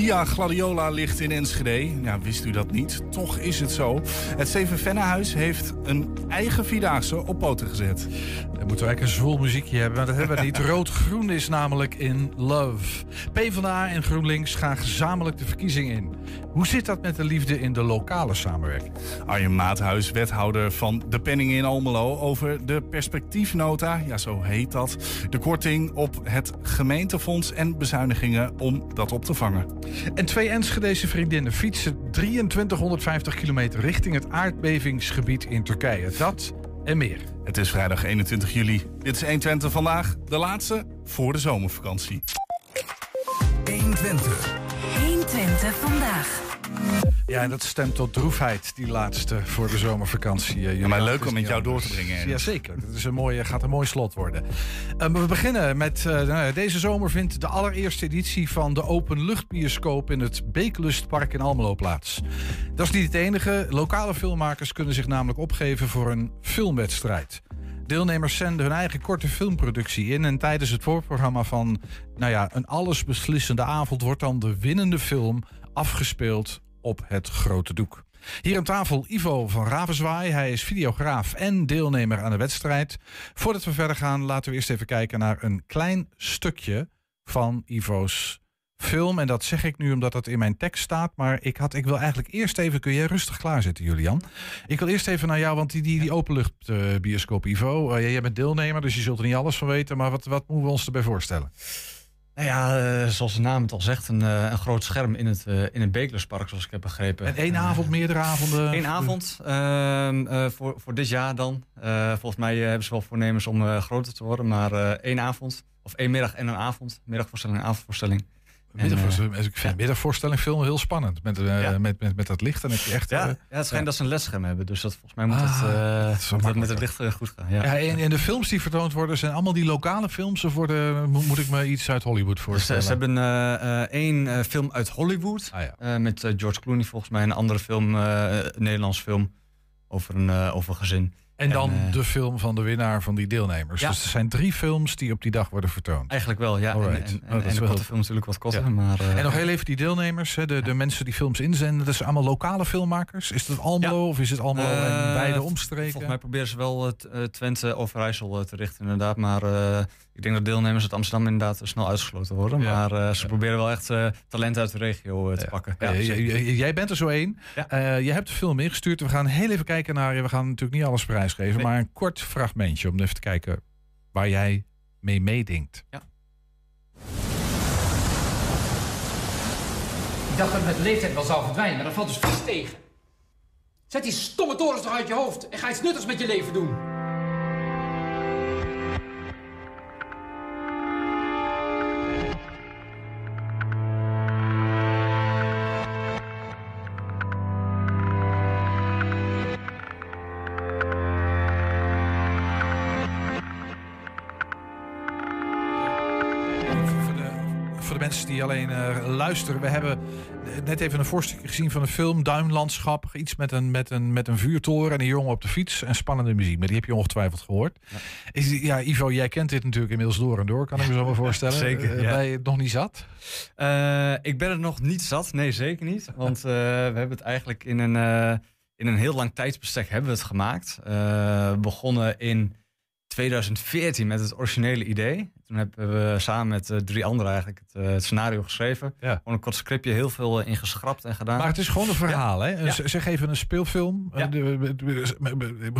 Via Gladiola ligt in Enschede. Ja, wist u dat niet? Toch is het zo. Het Steven Vennehuis heeft een eigen Vierdaagse op poten gezet. Dan moeten we eigenlijk een zwoel muziekje hebben, maar dat hebben we niet. Rood-groen is namelijk in love. PvdA en GroenLinks gaan gezamenlijk de verkiezing in. Hoe zit dat met de liefde in de lokale samenwerking? Arjen Maathuis, wethouder van de Penning in Almelo... over de perspectiefnota, ja zo heet dat. De korting op het gemeentefonds en bezuinigingen om dat op te vangen. En twee Enschedese vriendinnen fietsen 2350 kilometer richting het aardbevingsgebied in Turkije. Dat en meer. Het is vrijdag 21 juli. Dit is 120 vandaag, de laatste voor de zomervakantie. 120. 120 vandaag. Ja, en dat stemt tot droefheid, die laatste voor de zomervakantie. eh, Ja, maar leuk om met niet jou door te brengen. Jazeker, het is een mooie, gaat een mooi slot worden. Eh, we beginnen met, eh, nou deze zomer vindt de allereerste editie van de openluchtbioscoop in het Beeklustpark in Almelo plaats. Dat is niet het enige. Lokale filmmakers kunnen zich namelijk opgeven voor een filmwedstrijd. Deelnemers zenden hun eigen korte filmproductie in. En tijdens het voorprogramma van nou ja, een allesbeslissende avond wordt dan de winnende film afgespeeld op het grote doek. Hier aan tafel Ivo van Ravenzwaai. Hij is videograaf en deelnemer aan de wedstrijd. Voordat we verder gaan, laten we eerst even kijken naar een klein stukje van Ivo's film. En dat zeg ik nu omdat het in mijn tekst staat. Maar ik, had, ik wil eigenlijk eerst even... Kun jij rustig klaarzitten, Julian? Ik wil eerst even naar jou, want die, die, die openluchtbioscoop, Ivo. eh, jij bent deelnemer, dus je zult er niet alles van weten. Maar wat, wat moeten we ons erbij voorstellen? Nou ja, eh, zoals de naam het al zegt, een, eh, een groot scherm in het, eh, in het Beeklerspark, zoals ik heb begrepen. En één avond, meerdere avonden? Eén avond ehm, eh, voor, voor dit jaar dan. Volgens mij hebben ze wel voornemens om groter te worden, maar één avond. Of één middag en een avond. Middagvoorstelling en avondvoorstelling. Middagvoorstelling, ik vind middagvoorstelling film heel spannend. Met, eh, Ja. met, met, met dat licht. Dan heb je echt... Ja, eh, ja, het schijnt dat ze een ledscherm hebben, dus dat, volgens mij moet Ah, het, eh, dat moet met het licht eh, goed gaan. Ja. ja, en, en de films die vertoond worden, zijn allemaal die lokale films? Of worden, mo- moet ik me iets uit Hollywood Dus, eh, voorstellen? ze hebben eh, eh, één eh, film uit Hollywood. Ah, ja. eh, met eh, George Clooney volgens mij. Een andere film, eh, een Nederlands film. Over een, eh, over een gezin. En dan en, eh, de film van de winnaar van die deelnemers. Ja. Dus er zijn drie films die op die dag worden vertoond. Eigenlijk wel, ja. En, en, Oh, en, dat en is de wel heel- film natuurlijk wat korter. Ja. Maar, eh, En nog heel even die deelnemers, hè, de, de mensen die films inzenden. Dat zijn allemaal lokale filmmakers. Is dat Almelo of is het Almelo en Eh, beide omstreken? Volgens mij proberen ze wel het Twente Overijssel eh, te richten inderdaad. Maar ik denk dat deelnemers uit Amsterdam inderdaad snel uitgesloten worden. Ja. Maar eh, ze proberen wel echt eh talent uit de regio eh, te pakken. Ja, jij bent er zo één. Ja. Eh, je hebt de film ingestuurd. We gaan heel even kijken naar. We gaan natuurlijk niet alles prijsgeven, Nee. maar een kort fragmentje om even te kijken waar jij mee meedenkt. Ik dacht dat het met de leeftijd wel zou verdwijnen, maar dat valt dus vies tegen. Zet die stomme torens toch uit je hoofd en ga iets nuttigs met je leven doen. Luisteren, we hebben net even een voorstukje gezien van een film, Duinlandschap. Iets met een, met, een, met een vuurtoren en een jongen op de fiets en spannende muziek. Maar die heb je ongetwijfeld gehoord. Is, ja, Ivo, jij kent dit natuurlijk inmiddels door en door, kan ik me zo wel voorstellen. Zeker, Eh, ja. Ben je het nog niet zat? Eh, ik ben er nog niet zat. Nee, zeker niet. Want eh, we hebben het eigenlijk in een, in een heel lang tijdsbestek hebben we het gemaakt. Begonnen in 2014 met het originele idee. Toen hebben we samen met eh, drie anderen eigenlijk het, eh, het scenario geschreven. Ja. Gewoon een kort scriptje, heel veel eh, in geschrapt en gedaan. Maar het is gewoon een verhaal, hè? Ja. Z- Zeg even een speelfilm.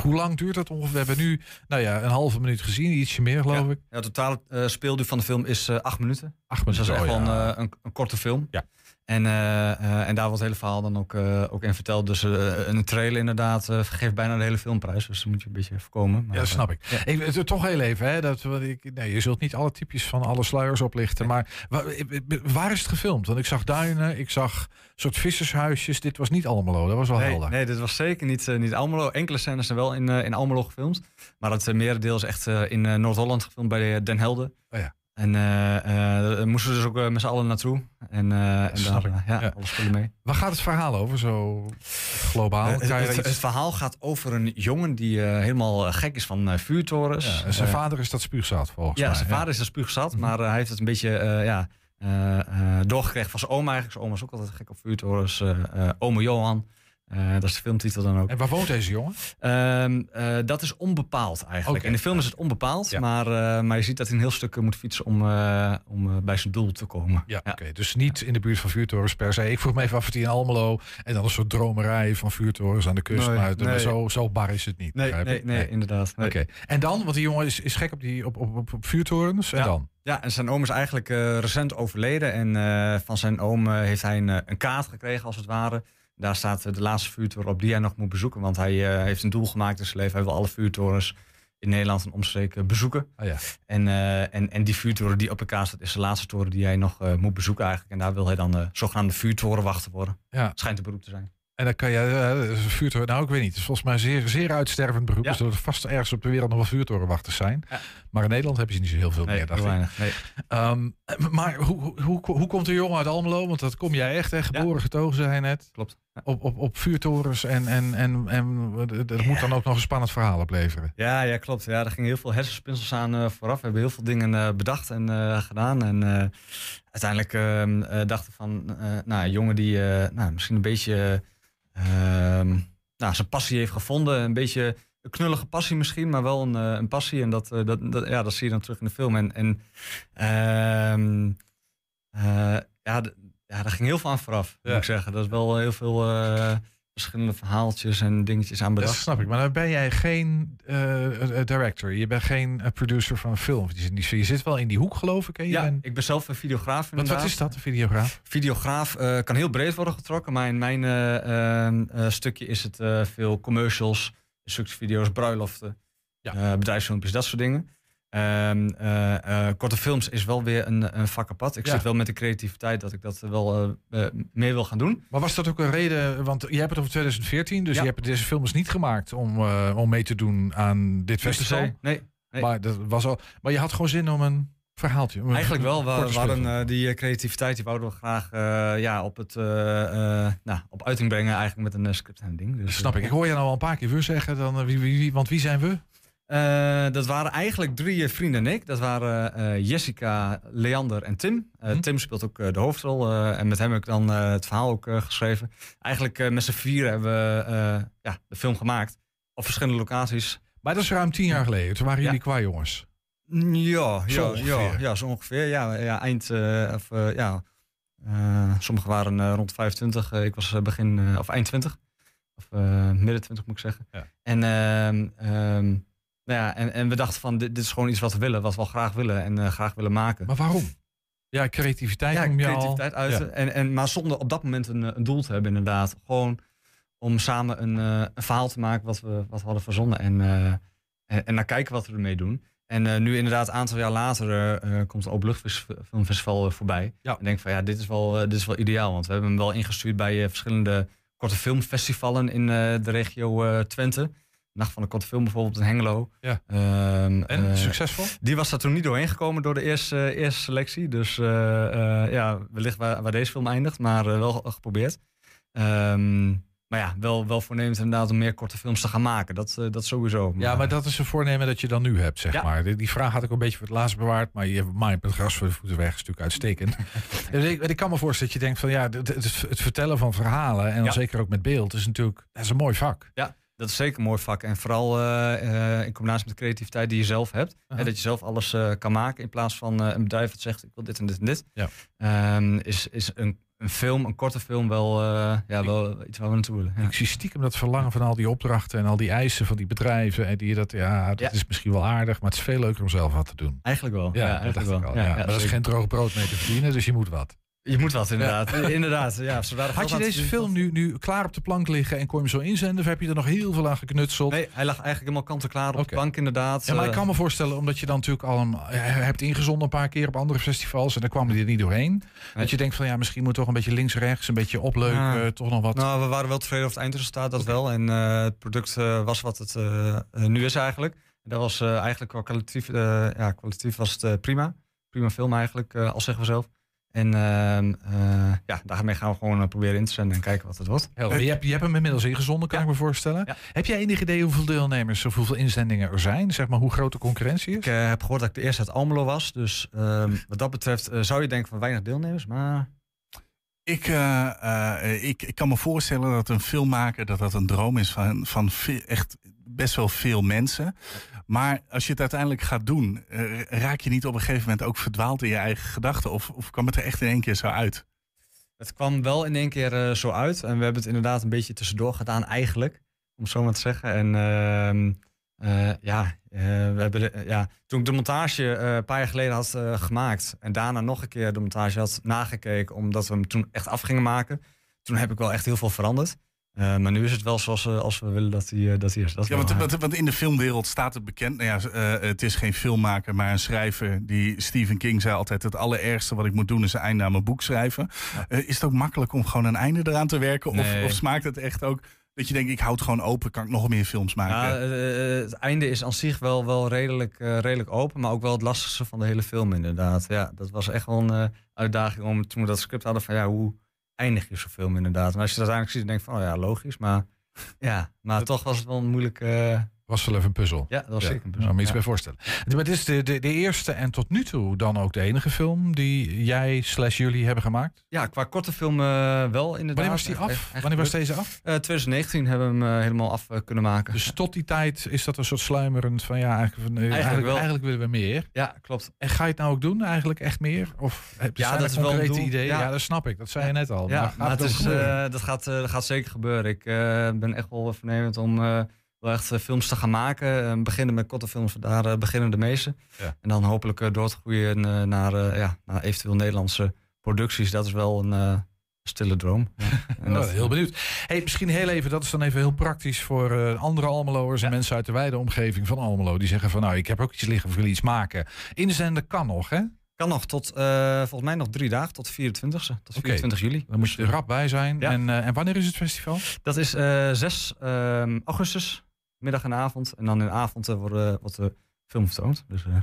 Hoe lang duurt dat ongeveer? We hebben nu nou ja, een halve minuut gezien, ietsje meer geloof ik. Ja, de totale speelduur van de film is acht minuten. Acht Dus dat is echt minuten, wel oh eh, een, een korte film. Ja. En, eh, eh, en daar wordt het hele verhaal dan ook, eh, ook in verteld. Dus een trailer inderdaad geeft bijna de hele filmprijs. Dus dat moet je een beetje voorkomen. Maar, Ja, dat snap ik. ik het- toch heel even, hè, dat, wat ik. Nee, je zult niet alle types van alle sluiers oplichten. Maar waar, waar is het gefilmd? Want ik zag duinen, ik zag soort vissershuisjes. Dit was niet Almelo, dat was wel Nee, helder. nee, dit was zeker niet, niet Almelo. Enkele scènes zijn wel in, in Almelo gefilmd. Maar het merendeel is echt in Noord-Holland gefilmd bij Den Helder. Oh ja. En eh, eh, daar moesten we dus ook eh, met z'n allen naartoe. En, eh en snap daar, ik. ja, Ja. alles spullen mee. Waar gaat het verhaal over, zo globaal? Het, er het, iets- het verhaal gaat over een jongen die eh, helemaal gek is van eh, vuurtorens. ja, en zijn vader is dat spuugzat volgens Ja, mij. zijn vader is er spuugzat, Mhm. maar hij heeft het een beetje, eh, ja, eh, eh, doorgekregen van zijn oom eigenlijk. Zijn oom was ook altijd gek op vuurtorens. eh eh, Ome Johan. Eh, dat is de filmtitel dan ook. En waar woont deze jongen? Ehm, eh, dat is onbepaald eigenlijk. In de film is het onbepaald, Ja. maar, eh, maar je ziet dat hij een heel stuk moet fietsen om, om bij zijn doel te komen. Ja, oké. Dus niet in de buurt van vuurtorens per se. Ik vroeg me even af of hij in Almelo en dan een soort dromerij van vuurtorens aan de kust. Nee, maar nee. Zo, zo bar is het niet. Nee, nee, inderdaad. Oké. En dan, want die jongen is, is gek op, die, op, op, op, op vuurtorens. En Ja. dan? Ja, en zijn oom is eigenlijk recent overleden. En van zijn oom heeft hij een, een kaart gekregen, als het ware. Daar staat eh, de laatste vuurtoren op die hij nog moet bezoeken. Want hij eh, heeft een doel gemaakt in zijn leven. Hij wil alle vuurtorens in Nederland en omstreken bezoeken. Oh ja. En, eh, en, en die vuurtoren die op de kaart staat, is de laatste toren die hij nog eh, moet bezoeken eigenlijk. En daar wil hij dan de zogenaamde vuurtorenwachter worden. Ja. Schijnt een beroep te zijn. En dan kan je eh, vuurtoren. Nou, ik weet niet. Het is volgens mij een zeer, zeer uitstervend beroep. Ja. Dus er vast ergens op de wereld nog wel vuurtorenwachters zijn. Ja. Maar in Nederland hebben ze niet zo heel veel Nee, meer. Dacht heel ik. weinig. Nee. Ehm, maar hoe, hoe, hoe, hoe komt de jongen uit Almelo? Want dat kom jij echt, hè? Geboren, getogen, zei hij net. Klopt. Op, op, op vuurtorens. En, en, en, en dat moet dan ook nog een spannend verhaal opleveren. Ja, ja, klopt. Ja, er gingen heel veel hersenspinsels aan eh, vooraf. We hebben heel veel dingen eh, bedacht en eh, gedaan. En uiteindelijk ehm, eh, dachten we van, nou, een jongen die nou, misschien een beetje ehm, nou, zijn passie heeft gevonden. Een beetje een knullige passie misschien, maar wel een, een passie. En dat, dat, dat, ja, dat zie je dan terug in de film. En, en ehm, eh, ja, ja, daar ging heel veel aan vooraf, moet ik zeggen. Dat is wel heel veel eh, verschillende verhaaltjes en dingetjes aan Dat bedacht. snap ik. Maar dan ben jij geen eh, eh, director. Je bent geen producer van een film. Je, zit- je zit wel in die hoek, geloof ik. Hè? Je Ja, bent- ik ben zelf een videograaf wat, inderdaad. wat is dat, een videograaf? Videograaf kan heel breed worden getrokken, maar in mijn eh, eh, eh, stukje is het veel commercials, instructievideo's, bruiloften, Ja. bedrijfsfilmpjes, dat soort dingen. Ehm, eh, eh, korte films is wel weer een, een vak apart. Ik Ja. zit wel met de creativiteit dat ik dat wel eh, meer wil gaan doen. Maar was dat ook een reden? Want jij hebt het over 2014, dus Ja. je hebt deze films niet gemaakt om, om mee te doen aan dit festival. Nee, nee, nee. Maar, dat was al, maar je had gewoon zin om een verhaaltje. om een Eigenlijk wel. We, hadden die creativiteit, die wouden we graag ja, op, het, nou, op uiting brengen eigenlijk met een script en ding. Dus, Snap ik. Ik hoor je nou al een paar keer we zeggen. Dan, wie, wie, wie- want wie zijn we? Eh, dat waren eigenlijk drie eh, vrienden en ik. Dat waren eh, Jessica, Leander en Tim. Eh, Hm. Tim speelt ook de hoofdrol. en met hem heb ik dan het verhaal ook geschreven. Eigenlijk met z'n vier hebben we ja, de film gemaakt. Op verschillende locaties. Maar dat is ruim tien jaar geleden. Toen waren Ja. jullie qua jongens. Ja, Zo ja, ongeveer. ja, ja, zo ongeveer. Ja, ja eind, of ja. Sommigen waren rond 25. Uh, ik was begin, of eind 20. Of midden 20 moet ik zeggen. Ja. En um, um, nou ja, en, en we dachten van, dit, dit, is gewoon iets wat we willen, wat we al graag willen en uh, graag willen maken. Maar waarom? Ja, creativiteit ja, om creativiteit. Ja. En, en, maar zonder op dat moment een, een doel te hebben, inderdaad. Gewoon om samen een, uh, een verhaal te maken wat we, wat we hadden verzonnen. En, uh, en, en naar kijken wat we ermee doen. En uh, nu inderdaad, een aantal jaar later, komt het Openluchtfilmfestival voorbij. Ja. En denk van, ja, dit is, wel, dit is wel ideaal. Want we hebben hem wel ingestuurd bij verschillende korte filmfestivalen in de regio Twente. Nacht van de korte film bijvoorbeeld in Hengelo. Ja. Um, en uh, succesvol? Die was daar toen niet doorheen gekomen door de eerste, eerste selectie. Dus uh, ja, wellicht waar, waar, deze film eindigt, maar wel geprobeerd. Um, maar ja, wel, wel voornemens inderdaad om meer korte films te gaan maken. Dat, dat sowieso. Maar, ja, maar dat is een voornemen dat je dan nu hebt, zeg ja. maar. Die, die, vraag had ik een beetje voor het laatst bewaard. Maar je hebt mij op het gras voor de voeten weg. is natuurlijk uitstekend. dus ik, ik, kan me voorstellen dat je denkt van ja, het, het, het vertellen van verhalen. En dan ja. zeker ook met beeld. is natuurlijk dat is een mooi vak. Ja, dat is zeker een mooi vak. En vooral uh, uh, in combinatie met de creativiteit die je zelf hebt. Uh -huh. hè, dat je zelf alles uh, kan maken. In plaats van een bedrijf dat zegt ik wil dit en dit en dit. Ja. Um, is, is een, een film, een korte film, wel, ja, wel iets waar we naartoe willen. Ja. Ik zie stiekem dat verlangen van al die opdrachten en al die eisen van die bedrijven. En die dat, ja, dat ja. is misschien wel aardig, maar het is veel leuker om zelf wat te doen. Eigenlijk wel. Ja, ja eigenlijk wel. maar dat is geen droog brood mee te verdienen, dus je moet wat. Je moet wat, inderdaad. inderdaad ja, Had je deze film nu, nu klaar op de plank liggen en kon je hem zo inzenden? Of heb je er nog heel veel aan geknutseld? Nee, hij lag eigenlijk helemaal kant-en-klaar op okay. de plank, inderdaad. Ja, maar ik kan me voorstellen, omdat je dan natuurlijk al een, hebt ingezonden een paar keer op andere festivals en dan kwam hij er niet doorheen. Nee. Dat je denkt van ja, misschien moet toch een beetje links-rechts, een beetje opleuken, ja. toch nog wat. Nou, we waren wel tevreden over het eindresultaat, dat okay. wel. En uh, het product uh, was wat het uh, nu is eigenlijk. En dat was eigenlijk qua kwalitatief, ja, kwalitatief was het prima. Prima film eigenlijk, al zeggen we zelf. En ehm, eh, ja, daarmee gaan we gewoon eh, proberen in te zenden en kijken wat het wordt. Helder. Je, hebt, je hebt hem inmiddels ingezonden, kan Ja. ik me voorstellen. Ja. Heb jij enig idee hoeveel deelnemers of hoeveel inzendingen er zijn? Zeg maar hoe groot de concurrentie Ik is? eh, heb gehoord dat ik de eerste uit Almelo was. Dus ehm, wat dat betreft zou je denken van weinig deelnemers. Maar Ik, eh, eh, ik, ik kan me voorstellen dat een film maken dat dat een droom is van, van echt best wel veel mensen. Maar als je het uiteindelijk gaat doen, eh, raak je niet op een gegeven moment ook verdwaald in je eigen gedachten? Of, of kwam het er echt in één keer zo uit? het kwam wel in één keer eh, zo uit. En we hebben het inderdaad een beetje tussendoor gedaan eigenlijk. Om zo maar te zeggen. En ehm, eh, ja, we hebben ja, toen ik de montage een paar jaar geleden had gemaakt. En daarna nog een keer de montage had nagekeken. Omdat we hem toen echt af gingen maken. Toen heb ik wel echt heel veel veranderd. Eh, maar nu is het wel zoals eh, als we willen dat hij, eh, dat hij is. Dat Ja, want, waar. want, want in de filmwereld staat het bekend. Nou ja, het is geen filmmaker, maar een schrijver. Die Stephen King zei altijd: Het allerergste wat ik moet doen is een einde aan mijn boek schrijven. Is het ook makkelijk om gewoon een einde eraan te werken? Of, Nee. of smaakt het echt ook dat je denkt: Ik houd het gewoon open, kan ik nog meer films maken? Ja, het einde is aan zich wel, wel redelijk, redelijk open, maar ook wel het lastigste van de hele film inderdaad. Ja, dat was echt wel een uitdaging om toen we dat script hadden van ja, hoe eindig je film inderdaad? En als je dat uiteindelijk ziet, dan denk je van oh ja, logisch, maar ja, maar toch was het wel een moeilijk. Was wel even een puzzel. ja, dat was Ja, zeker een nou, me iets ja. bij voorstellen. Maar het is de, de, de eerste en tot nu toe dan ook de enige film die jij slash jullie hebben gemaakt. Ja, qua korte film eh, wel inderdaad. Wanneer was die af? Wanneer was deze af? Eh, 2019 hebben we hem eh, helemaal af kunnen maken. Dus tot die tijd is dat een soort sluimerend van ja, eigenlijk, van, eigenlijk, willen we meer. ja, klopt. En ga je het nou ook doen eigenlijk echt meer? Of heb je Ja, dat is wel een doel. ideeën? Ja. Ja. dat snap ik. Dat zei je net al. Ja, maar het is, dat, gaat, dat gaat zeker gebeuren. Ik ben echt wel voornemend om wel echt eh, films te gaan maken. Eh, beginnen met korte films, daar eh, beginnen de meeste. Ja. En dan hopelijk door te groeien naar, ja, naar eventueel Nederlandse producties. Dat is wel een stille droom. Ja. En Oh, heel benieuwd. Hey, misschien heel even, dat is dan even heel praktisch voor andere Almeloers en mensen uit de wijde omgeving van Almelo. Die zeggen van nou, ik heb ook iets liggen, wil iets maken. Inzenden kan nog, hè? Kan nog tot, volgens mij nog drie dagen, tot 24e. Tot 24 juli. Dan moet je er rap bij zijn. Ja. En, en wanneer is het festival? Dat is eh 6 ehm, augustus, middag en avond. En dan in de avond eh, worden, wordt de film vertoond. Dus, eh,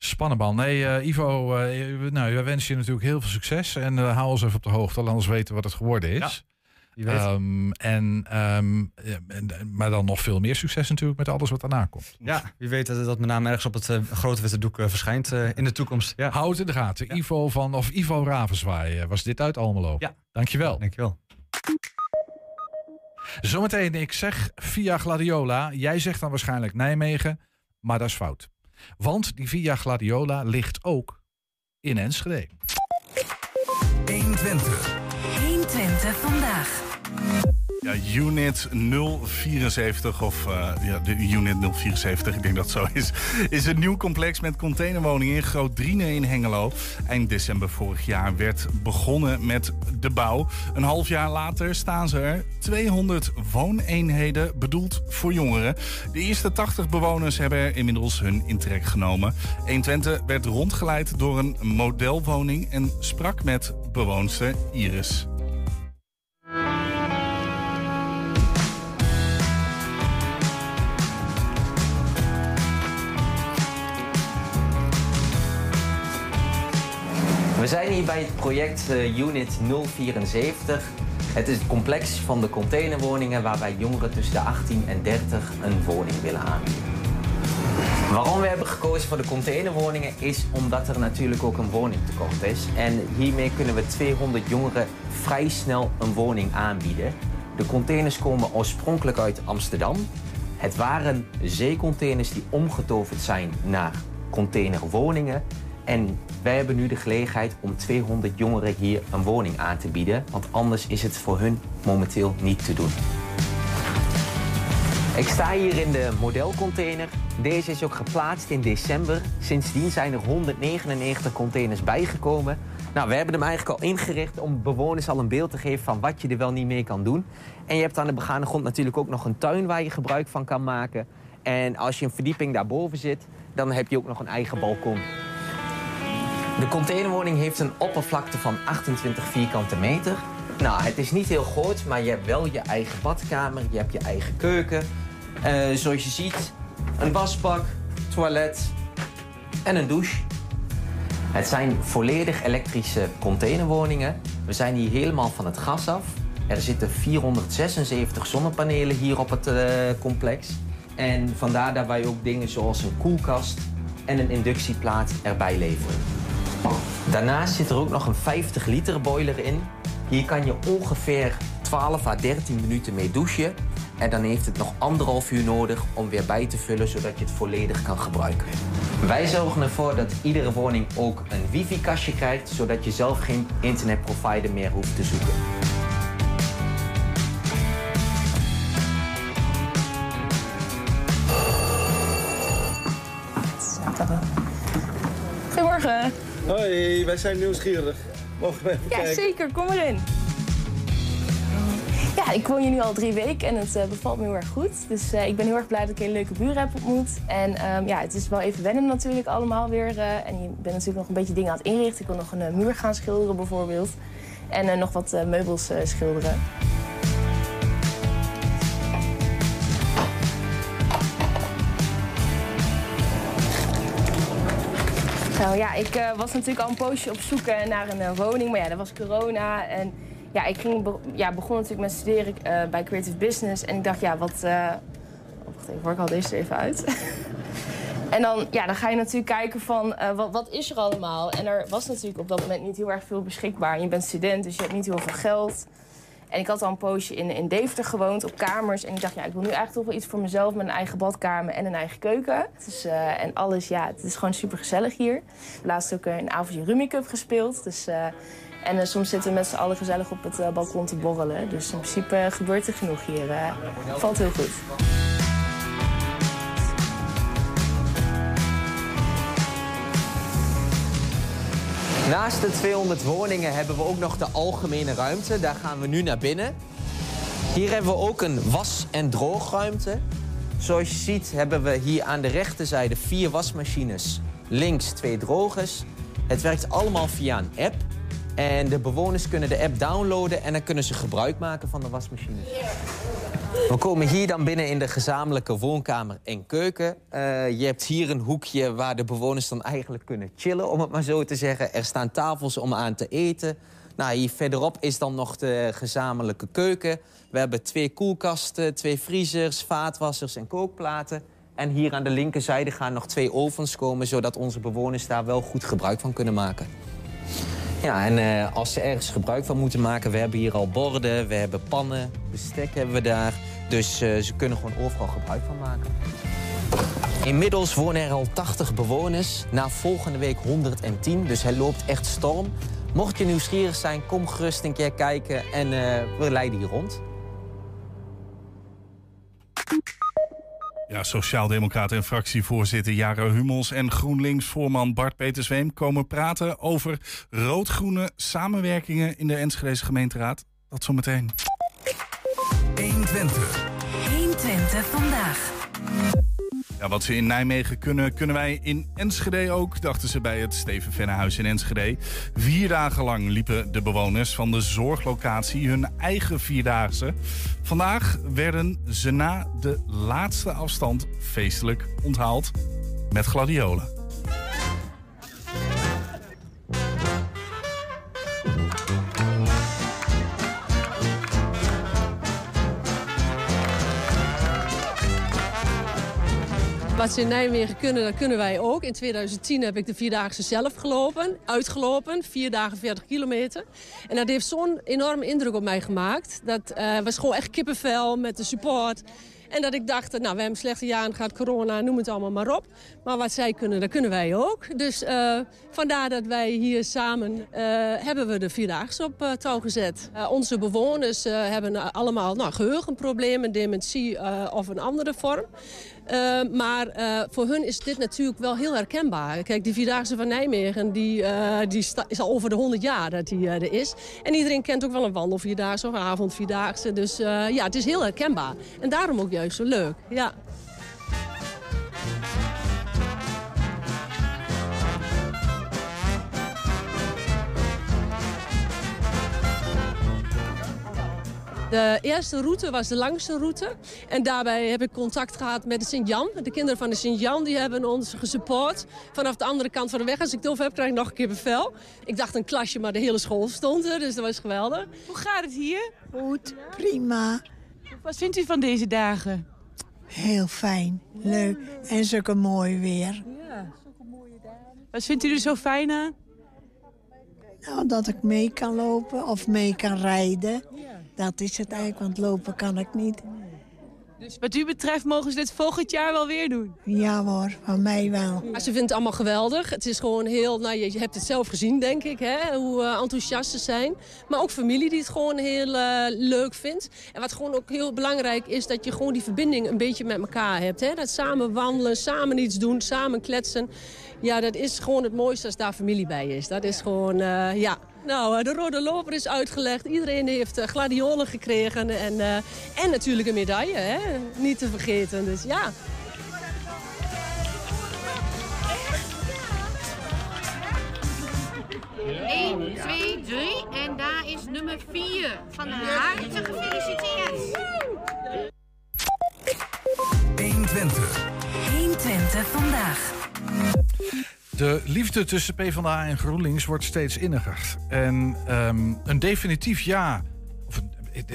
Spannend Nee, eh, Ivo, eh, nou, wij wensen je natuurlijk heel veel succes. En eh, hou ons even op de hoogte, ons weten wat het geworden is. Ehm, en, ehm, eh, en- maar dan nog veel meer succes natuurlijk met alles wat daarna komt. ja, wie weet dat, dat mijn naam ergens op het eh, grote witte doek eh, verschijnt eh, in de toekomst. Ja, Hou het in de gaten. Ja. Ivo van, of Ivo Ravenswaai eh, was dit uit Almelo. Ja. Dankjewel. dankjewel. Zometeen, ik zeg via Gladiola. Jij zegt dan waarschijnlijk Nijmegen, maar dat is fout. Want die via Gladiola ligt ook in Enschede. 120 vandaag. Ja, Unit 074, of eh, ja, de Unit 074, ik denk dat het zo is, is een nieuw complex met containerwoningen in Groot Driene in Hengelo. Eind december vorig jaar werd begonnen met de bouw. Een half jaar later staan ze er 200 wooneenheden bedoeld voor jongeren. De eerste 80 bewoners hebben er inmiddels hun intrek genomen. 120 werd rondgeleid door een modelwoning en sprak met bewoonster Iris. We zijn hier bij het project eh, Unit 074. Het is het complex van de containerwoningen waarbij jongeren tussen de 18 en 30 een woning willen aanbieden. Waarom we hebben gekozen voor de containerwoningen is omdat er natuurlijk ook een woningtekort is. En hiermee kunnen we 200 jongeren vrij snel een woning aanbieden. De containers komen oorspronkelijk uit Amsterdam. Het waren zeecontainers die omgetoverd zijn naar containerwoningen. En wij hebben nu de gelegenheid om 200 jongeren hier een woning aan te bieden. Want anders is het voor hun momenteel niet te doen. Ik sta hier in de modelcontainer. Deze is ook geplaatst in december. Sindsdien zijn er 199 containers bijgekomen. Nou, we hebben hem eigenlijk al ingericht om bewoners al een beeld te geven van wat je er wel niet mee kan doen. En je hebt aan de begane grond natuurlijk ook nog een tuin waar je gebruik van kan maken. En als je een verdieping daarboven zit, dan heb je ook nog een eigen balkon. De containerwoning heeft een oppervlakte van 28 vierkante meter. Nou, het is niet heel groot, maar je hebt wel je eigen badkamer, je hebt je eigen keuken. Eh, zoals je ziet, een wasbak, toilet en een douche. Het zijn volledig elektrische containerwoningen. We zijn hier helemaal van het gas af. Er zitten 476 zonnepanelen hier op het uh, complex. En vandaar dat wij ook dingen zoals een koelkast en een inductieplaat erbij leveren. Daarnaast zit er ook nog een 50 liter boiler in. Hier kan je ongeveer 12 à 13 minuten mee douchen. En dan heeft het nog anderhalf uur nodig om weer bij te vullen, zodat je het volledig kan gebruiken. Wij zorgen ervoor dat iedere woning ook een wifi-kastje krijgt, zodat je zelf geen internetprovider meer hoeft te zoeken. Goedemorgen. Hoi, wij zijn nieuwsgierig. Mogen we even Ja, kijken? zeker. Kom erin. Ja, ik woon hier nu al drie weken en het eh, bevalt me heel erg goed. Dus eh, ik ben heel erg blij dat ik een leuke buren heb ontmoet. En ehm, ja, het is wel even wennen natuurlijk allemaal weer. eh, en je bent natuurlijk nog een beetje dingen aan het inrichten. Ik wil nog een muur gaan schilderen bijvoorbeeld. En nog wat meubels schilderen. Ja, ik eh, was natuurlijk al een poosje op zoek eh, naar een eh, woning, maar ja, dat was corona. En ja, ik ging ja, begon natuurlijk met studeren bij Creative Business. En ik dacht, ja, wat... oh, wacht even, ik haal deze even uit. en dan, ja, dan ga je natuurlijk kijken van, wat, wat is er allemaal? En er was natuurlijk op dat moment niet heel erg veel beschikbaar. Je bent student, dus je hebt niet heel veel geld. En ik had al een poosje in, in Deventer gewoond, op kamers. En ik dacht, ja, ik wil nu eigenlijk toch wel iets voor mezelf... met een eigen badkamer en een eigen keuken. Eh, en alles, ja, het is gewoon super gezellig hier. Laatst ook eh, een avondje Rummy Cup gespeeld. Dus, eh, en soms zitten we met z'n allen gezellig op het balkon te borrelen. Dus in principe gebeurt er genoeg hier. valt heel goed. Naast de 200 woningen hebben we ook nog de algemene ruimte. Daar gaan we nu naar binnen. Hier hebben we ook een was- en droogruimte. Zoals je ziet hebben we hier aan de rechterzijde vier wasmachines. Links twee drogers. Het werkt allemaal via een app. En de bewoners kunnen de app downloaden en dan kunnen ze gebruik maken van de wasmachines. We komen hier dan binnen in de gezamenlijke woonkamer en keuken. Eh, je hebt hier een hoekje waar de bewoners dan eigenlijk kunnen chillen, om het maar zo te zeggen. Er staan tafels om aan te eten. Nou, hier verderop is dan nog de gezamenlijke keuken. We hebben twee koelkasten, twee vriezers, vaatwassers en kookplaten. En hier aan de linkerzijde gaan nog twee ovens komen... zodat onze bewoners daar wel goed gebruik van kunnen maken. Ja, en eh, als ze ergens gebruik van moeten maken... we hebben hier al borden, we hebben pannen, bestek hebben we daar. Dus eh, ze kunnen gewoon overal gebruik van maken. Inmiddels wonen er al 80 bewoners. Na volgende week 110, dus hij loopt echt storm. Mocht je nieuwsgierig zijn, kom gerust een keer kijken en eh, we leiden hier rond. Ja, Sociaaldemocraten en fractievoorzitter Jaro Hummels en GroenLinks-voorman Bart Petersweem komen praten over rood-groene samenwerkingen in de Enschedeze gemeenteraad. Dat zometeen. 120. 120 vandaag. Wat ze in Nijmegen kunnen, kunnen wij in Enschede ook, dachten ze bij het Steven Vennehuis in Enschede. Vier dagen lang liepen de bewoners van de zorglocatie hun eigen vierdaagse. Vandaag werden ze na de laatste afstand feestelijk onthaald met gladiolen. Ze in Nijmegen kunnen, dat kunnen wij ook. In 2010 heb ik de Vierdaagse zelf gelopen, uitgelopen. Vier dagen 40 kilometer. En dat heeft zo'n enorme indruk op mij gemaakt. Dat eh, was gewoon echt kippenvel met de support. En dat ik dacht, nou, we hebben slechte jaren, gaat corona, noem het allemaal maar op. Maar wat zij kunnen, dat kunnen wij ook. Dus eh, vandaar dat wij hier samen eh, hebben we de Vierdaagse op eh, touw gezet. Onze bewoners hebben allemaal nou, geheugenproblemen, dementie of een andere vorm. Uh, maar uh, voor hun is dit natuurlijk wel heel herkenbaar. Kijk, die Vierdaagse van Nijmegen die, uh, die is al over de 100 jaar dat die er is. En iedereen kent ook wel een wandelvierdaagse of een avondvierdaagse. Dus ja, het is heel herkenbaar. En daarom ook juist zo leuk. Ja. De eerste route was de langste route. En daarbij heb ik contact gehad met de Sint-Jan. De kinderen van de Sint-Jan die hebben ons gesupport. Vanaf de andere kant van de weg. Als ik het over heb, krijg ik nog een keer bevel. Ik dacht een klasje, maar de hele school stond er. Dus dat was geweldig. Hoe gaat het hier? Goed, prima. Wat vindt u van deze dagen? Heel fijn, leuk en zulke mooi weer. Wat vindt u er zo fijn aan? Nou, dat ik mee kan lopen of mee kan rijden. Dat is het eigenlijk, want lopen kan ik niet. Dus wat u betreft mogen ze dit volgend jaar wel weer doen? Ja hoor, van mij wel. Ja, ze vinden het allemaal geweldig. Het is gewoon heel, nou, je hebt het zelf gezien denk ik, hè, hoe uh, enthousiast ze zijn. Maar ook familie die het gewoon heel uh, leuk vindt. En wat gewoon ook heel belangrijk is, dat je gewoon die verbinding een beetje met elkaar hebt. Hè? Dat samen wandelen, samen iets doen, samen kletsen. Ja, dat is gewoon het mooiste als daar familie bij is. Dat is gewoon, uh, ja... Nou, de rode loper is uitgelegd. Iedereen heeft gladiolen gekregen. En, uh, en natuurlijk een medaille, hè? niet te vergeten. Dus ja. Eén, twee, drie. En daar is nummer vier. Van harte gefeliciteerd. 120. 120 vandaag. De liefde tussen PvdA en GroenLinks wordt steeds inniger. En um, een definitief ja, of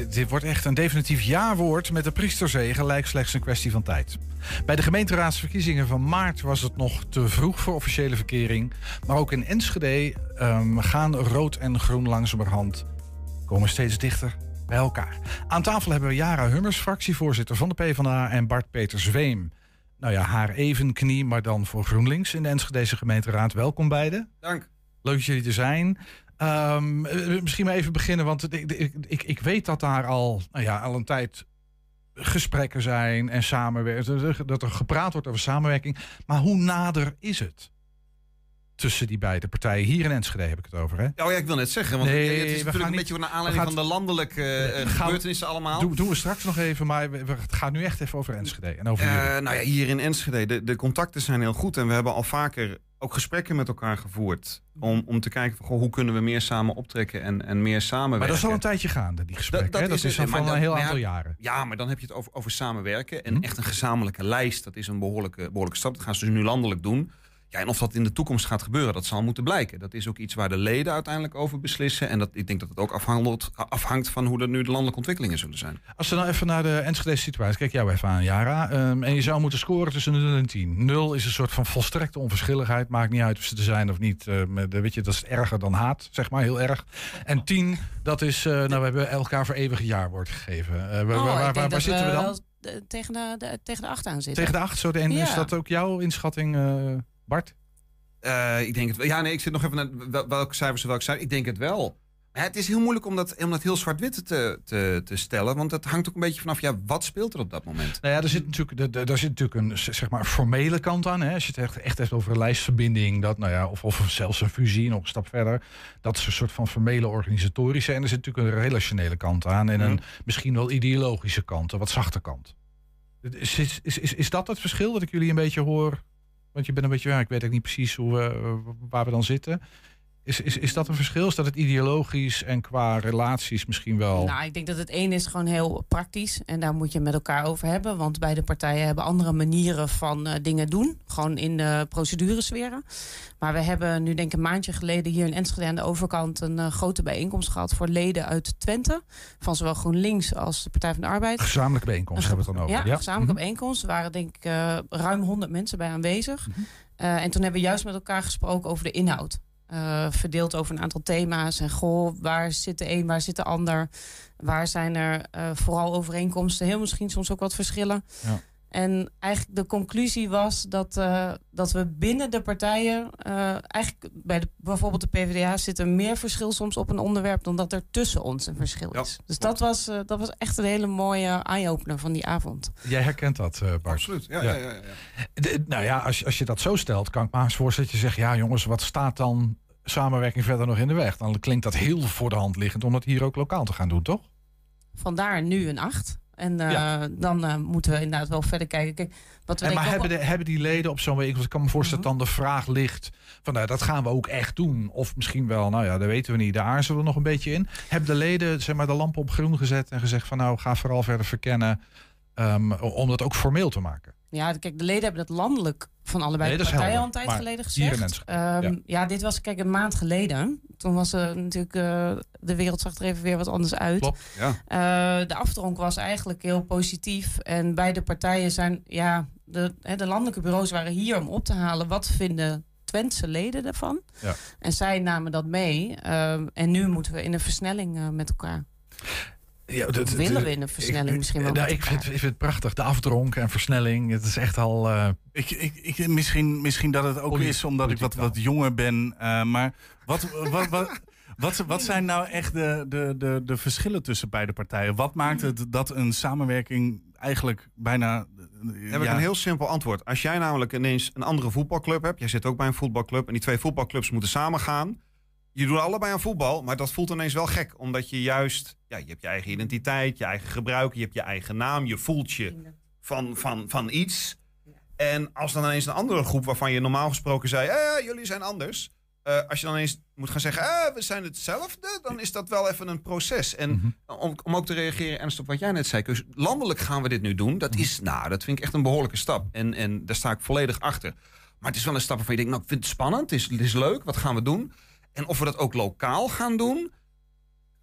dit wordt echt een definitief ja-woord met de priesterzegen lijkt slechts een kwestie van tijd. Bij de gemeenteraadsverkiezingen van maart was het nog te vroeg voor officiële verkering. Maar ook in Enschede um, gaan rood en groen langzamerhand komen steeds dichter bij elkaar. Aan tafel hebben we Jara Hummers, fractievoorzitter van de PvdA... en Bart Peter Zweem, nou ja, haar even knie, maar dan voor GroenLinks in de Enschedeze gemeenteraad. Welkom beiden. Dank. Leuk dat jullie er zijn. Um, misschien maar even beginnen, want ik, ik, ik, ik, weet dat daar al, nou ja, al een tijd gesprekken zijn en samenwerking, dat er gepraat wordt over samenwerking. Maar hoe nader is het? Tussen die beide partijen. Hier in Enschede heb ik het over. Hè? Oh ja, ik wil net zeggen. Want Nee, het is natuurlijk gaan een niet- beetje naar aanleiding van de landelijke uh, gaan- gebeurtenissen allemaal. Doen, doen we straks nog even, maar we- we- het gaat nu echt even over Enschede. En over. Eh, nou ja, hier in Enschede, de, de contacten zijn heel goed. En we hebben al vaker ook gesprekken met elkaar gevoerd. Om, om te kijken, van, goh, hoe kunnen we meer samen optrekken en, en meer samenwerken. maar dat is al een tijdje gaande, die gesprekken. hè? Dat, is, al van dat- een heel ja, aantal jaren. Ja, maar dan heb je het over, over samenwerken. En Hm. echt een gezamenlijke lijst, dat is een behoorlijke, behoorlijke stap. Dat gaan ze dus nu landelijk doen. Ja, en of dat in de toekomst gaat gebeuren, dat zal moeten blijken. Dat is ook iets waar de leden uiteindelijk over beslissen. En dat, ik denk dat het ook afhangt, afhangt van hoe er nu de landelijke ontwikkelingen zullen zijn. Als we nou even naar de Enschede situatie, kijk jou even aan, Jara. Ehm, en je zou moeten scoren tussen 0 en 10. 0 is een soort van volstrekte onverschilligheid. Maakt niet uit of ze er zijn of niet. De- weet je, dat is erger dan haat, zeg maar, heel erg. En 10, dat is, eh, nou, we hebben elkaar voor eeuwig jaarwoord gegeven. Eh, waar, Oh, waar, waar, zitten we dan? wel, eh, tegen, de, de- tegen de acht aan zitten. Tegen de 8, zo de, en is dat ook jouw inschatting, eh, Bart? Eh, ik denk het wel. Ja, nee, ik zit nog even naar wel- welke cijfers er welke cijfers. Ik denk het wel. Maar het is heel moeilijk om dat, om dat heel zwart-wit te, te, te stellen. Want het hangt ook een beetje vanaf, ja, wat speelt er op dat moment? Nou ja, er zit natuurlijk, er- er, daar zit natuurlijk een zeg maar, formele kant aan. Hè? Als je het echt, echt hebt over een lijstverbinding, dat, nou ja, of, of zelfs een fusie, nog een stap verder. Dat is een soort van formele organisatorische. En er zit natuurlijk een relationele kant aan. En een misschien wel ideologische kant, een wat zachte kant. Is, is, is, is, is dat het verschil dat ik jullie een beetje hoor? Want je bent een beetje, ja, ik weet ook niet precies hoe, we- waar we dan zitten. Is, is, is dat een verschil? Is dat het ideologisch en qua relaties misschien wel? Nou, ik denk dat het één is gewoon heel praktisch. En daar moet je het met elkaar over hebben. Want beide partijen hebben andere manieren van eh, dingen doen. Gewoon in de proceduresferen. Maar we hebben nu denk ik een maandje geleden hier in Enschede aan de overkant... een eh, grote bijeenkomst gehad voor leden uit Twente. Van zowel GroenLinks als de Partij van de Arbeid. Gezamenlijke bijeenkomst hebben we het dan over. Ja, Ja, een gezamenlijke Mhm. bijeenkomst. Er waren denk ik eh, ruim 100 mensen bij aanwezig. Mhm. En toen hebben we juist met elkaar gesproken over de inhoud. Eh, verdeeld over een aantal thema's. En goh, waar zit de een, waar zit de ander? Waar zijn er eh, vooral overeenkomsten? Heel misschien soms ook wat verschillen. Ja. En eigenlijk de conclusie was dat, eh, dat we binnen de partijen... eh, eigenlijk bij de, bijvoorbeeld de PvdA zit er meer verschil soms op een onderwerp... dan dat er tussen ons een verschil is. Dus dat was, dat was echt een hele mooie eye-opener van die avond. Jij herkent dat, eh, Bart? Absoluut, ja, ja, ja, ja. De- nou ja, als, je- als je dat zo stelt, kan ik me eens voorstellen dat je zegt... ja jongens, wat staat dan samenwerking verder nog in de weg? Dan klinkt dat heel voor de hand liggend om dat hier ook lokaal te gaan doen, toch? Vandaar nu een 8. En eh, dan eh, moeten we inderdaad wel verder kijken. Kijk, wat we En maar hebben, de, hebben die leden op zo'n week, want ik kan me voorstellen dat dan de vraag ligt van nou, dat gaan we ook echt doen. Of misschien wel, nou ja, dat weten we niet, daar aarzelen we nog een beetje in. Hebben de leden zeg maar, de lamp op groen gezet en gezegd van nou, ga vooral verder verkennen ehm, om dat ook formeel te maken? Ja, kijk, de leden hebben dat landelijk van allebei Nee, de partijen al een tijd geleden gezegd. Ehm, ja. dit was kijk een maand geleden. Toen was er natuurlijk eh, de wereld zag er even weer wat anders uit. Klopt, ja. Eh, de afdronk was eigenlijk heel positief. En beide partijen zijn, ja, de, hè, de landelijke bureaus waren hier om op te halen wat vinden Twentse leden ervan. Ja. En zij namen dat mee. Ehm, en nu moeten we in een versnelling eh, met elkaar. Ja, Of willen we in een versnelling ik, misschien wel nou, ik, vind, ik vind het prachtig. De afdronk en versnelling. Het is echt al. eh, Ik, ik, ik, misschien, misschien dat het ook is omdat ik wat, wat jonger ben. eh, maar wat, wat, wat, wat, wat zijn nou echt de, de, de, de verschillen tussen beide partijen? Wat maakt het dat een samenwerking eigenlijk bijna. eh, heb ik ja, een heel simpel antwoord. Als jij namelijk ineens een andere voetbalclub hebt, jij zit ook bij een voetbalclub en die twee voetbalclubs moeten samen gaan. Je doet allebei aan voetbal, maar dat voelt ineens wel gek. Omdat je juist, ja, je hebt je eigen identiteit, je eigen gebruik, je hebt je eigen naam, je voelt je van, van, van iets. En als dan ineens een andere groep waarvan je normaal gesproken zei, eh, jullie zijn anders. eh, als je dan ineens moet gaan zeggen, eh, we zijn hetzelfde, dan is dat wel even een proces. En om, om ook te reageren, Ernst, op wat jij net zei. Dus landelijk gaan we dit nu doen. Dat is, nou, dat vind ik echt een behoorlijke stap. En, en daar sta ik volledig achter. Maar het is wel een stap waarvan je denkt, nou, ik vind het spannend. Het is, het is leuk. Wat gaan we doen? En of we dat ook lokaal gaan doen.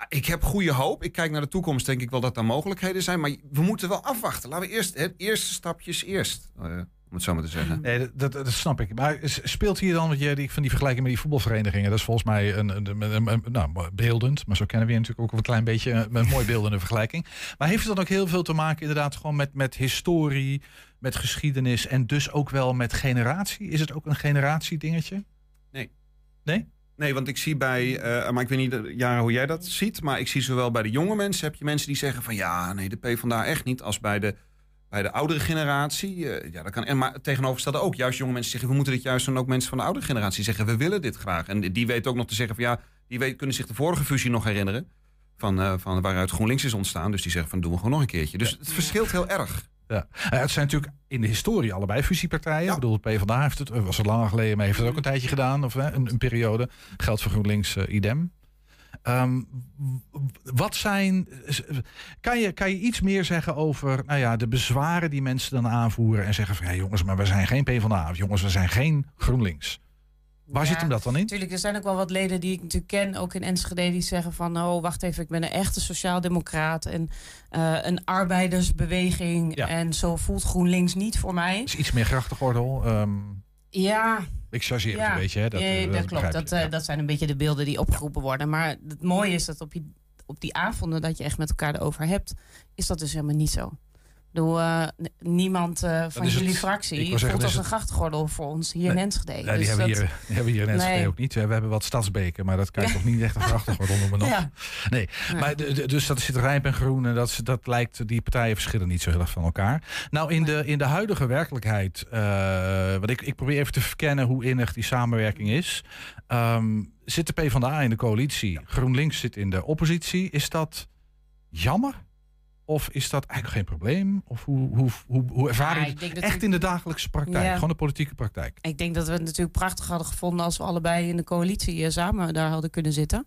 Ik heb goede hoop. Ik kijk naar de toekomst, denk ik wel dat er mogelijkheden zijn. Maar we moeten wel afwachten. Laten we eerst, het eerste stapjes eerst. eh, om het zo maar te zeggen. Nee, dat, dat, dat snap ik. Maar speelt hier dan, want je, ik vind die vergelijking met die voetbalverenigingen, dat is volgens mij een, een, een- een- nou, beeldend, maar zo kennen we je natuurlijk ook een klein beetje een, een mooi beeldende vergelijking. Maar heeft het dan ook heel veel te maken inderdaad gewoon met, met historie, met geschiedenis en dus ook wel met generatie? Is het ook een generatiedingetje? Nee. Nee? Nee, want ik zie bij, eh, maar ik weet niet eh, Jara, hoe jij dat ziet, maar ik zie zowel bij de jonge mensen heb je mensen die zeggen van ja, nee, de PvdA echt niet, als bij de, bij de oudere generatie. eh, ja, dat kan, en maar tegenovergestelde ook. Juist jonge mensen zeggen we moeten dit juist doen. Ook mensen van de oudere generatie zeggen we willen dit graag. En die weten ook nog te zeggen van ja, die weet, kunnen zich de vorige fusie nog herinneren. Van, van waaruit GroenLinks is ontstaan. Dus die zeggen van doen we gewoon nog een keertje. Dus het verschilt heel erg. Ja. Ja, het zijn natuurlijk in de historie allebei fusiepartijen. Ik bedoel, de PvdA heeft het, eh, was het langer geleden, maar heeft het ook een tijdje gedaan. Of hè, een, een periode. Geldt voor GroenLinks eh, idem. Ehm, wat zijn. Kan je, kan je iets meer zeggen over nou ja, de bezwaren die mensen dan aanvoeren en zeggen van ja, jongens, maar we zijn geen PvdA of jongens, we zijn geen GroenLinks. Waar zit hem dat dan in? Natuurlijk, er zijn ook wel wat leden die ik natuurlijk ken, ook in Enschede, die zeggen van, oh, wacht even, ik ben een echte sociaaldemocraat en eh, een arbeidersbeweging Ja. en zo voelt GroenLinks niet voor mij. is iets meer grachtengordel. ehm Ja, ik chargeer het een beetje. Hè, dat, ja, eh, dat, klopt. begrijp Dat, eh, dat zijn een beetje de beelden die opgeroepen worden. Maar het mooie is dat op, je, op die avonden dat je echt met elkaar erover hebt, is dat dus helemaal niet zo. Bedoel, eh, niemand eh, van het- jullie fractie voelt zeggen, als een grachtgordel voor ons hier in Enschede. Ja, die, Dus hebben dat- hier, die hebben we hier in Enschede Nee. ook niet. We hebben wat stadsbeken, maar dat kan je Ja. toch niet echt een grachtengordel noemen. Ja. Nee, maar dus dat zit rijp en groen en dat, dat lijkt, die partijen verschillen niet zo heel erg van elkaar. Nou, in de, in de huidige werkelijkheid, eh want ik, ik probeer even te verkennen hoe innig die samenwerking is. Ehm, zit de PvdA in de coalitie, GroenLinks zit in de oppositie. Is dat jammer? Of is dat eigenlijk geen probleem? Of hoe, hoe, hoe, hoe ervaar je het echt in de dagelijkse praktijk? Ja. Gewoon de politieke praktijk. Ik denk dat we het natuurlijk prachtig hadden gevonden als we allebei in de coalitie eh, samen daar hadden kunnen zitten.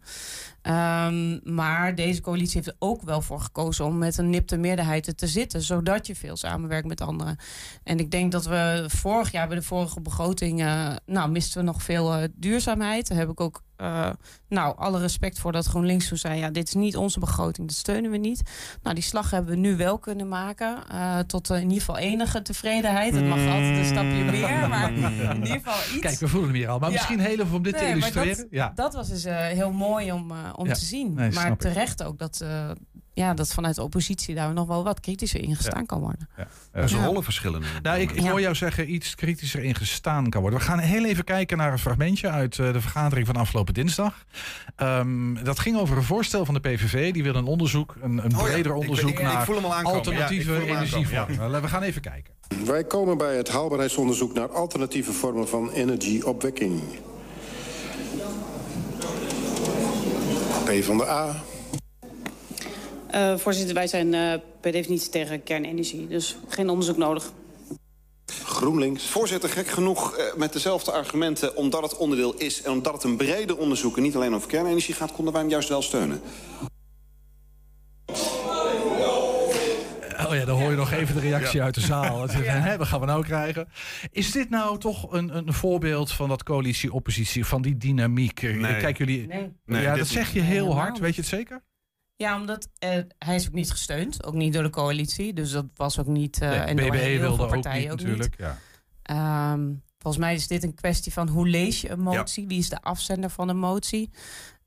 Ehm, maar deze coalitie heeft er ook wel voor gekozen om met een nipte meerderheid te zitten, zodat je veel samenwerkt met anderen. En ik denk dat we vorig jaar bij de vorige begroting, nou, misten we nog veel eh, duurzaamheid. Daar heb ik ook, eh, nou, alle respect voor dat GroenLinks toen zei, ja, dit is niet onze begroting, dat steunen we niet. Nou, die slag hebben we nu wel kunnen maken, eh, tot in ieder geval enige tevredenheid. Het mag altijd een stapje meer, maar in ieder geval iets. Kijk, we voelen hem hier al. Maar Ja. misschien heel even om dit te illustreren. Dat, ja. dat was dus heel mooi om, om Ja. te zien. Nee, maar ik. terecht ook dat, eh, ja, dat vanuit de oppositie daar nog wel wat kritischer in gestaan kan worden. Onze Ja. rollen verschillen. Nou, ik, hoor jou zeggen iets kritischer in gestaan kan worden. We gaan heel even kijken naar een fragmentje uit eh, de vergadering van afgelopen dinsdag. Ehm, dat ging over een voorstel van de PVV. Die wil een onderzoek, een, een Oh ja, breder ik- onderzoek ik- ik naar alternatieve energievormen. aankomen, We gaan even kijken. Wij komen bij het haalbaarheidsonderzoek naar alternatieve vormen van energieopwekking. P van de A. Uh, voorzitter, wij zijn uh, per definitie tegen kernenergie. Dus geen onderzoek nodig. GroenLinks. Voorzitter, gek genoeg uh, met dezelfde argumenten... omdat het onderdeel is en omdat het een breder onderzoek... en niet alleen over kernenergie gaat, konden wij hem juist wel steunen. Oh ja, dan hoor je nog even de reactie uit de zaal. Hè, wat gaan we nou krijgen? Is dit nou toch een, een voorbeeld van dat coalitie-oppositie, van die dynamiek? Nee. Kijk jullie. Nee. ja, dat zeg je heel hard. Weet je het zeker? Ja, omdat eh, hij is ook niet gesteund. Ook niet door de coalitie. Dus dat was ook niet... eh Nee, en BBE heel wilde veel ook partijen niet ook natuurlijk. Ja. Ehm, volgens mij is dit een kwestie van hoe lees je een motie? Wie is de afzender van een motie?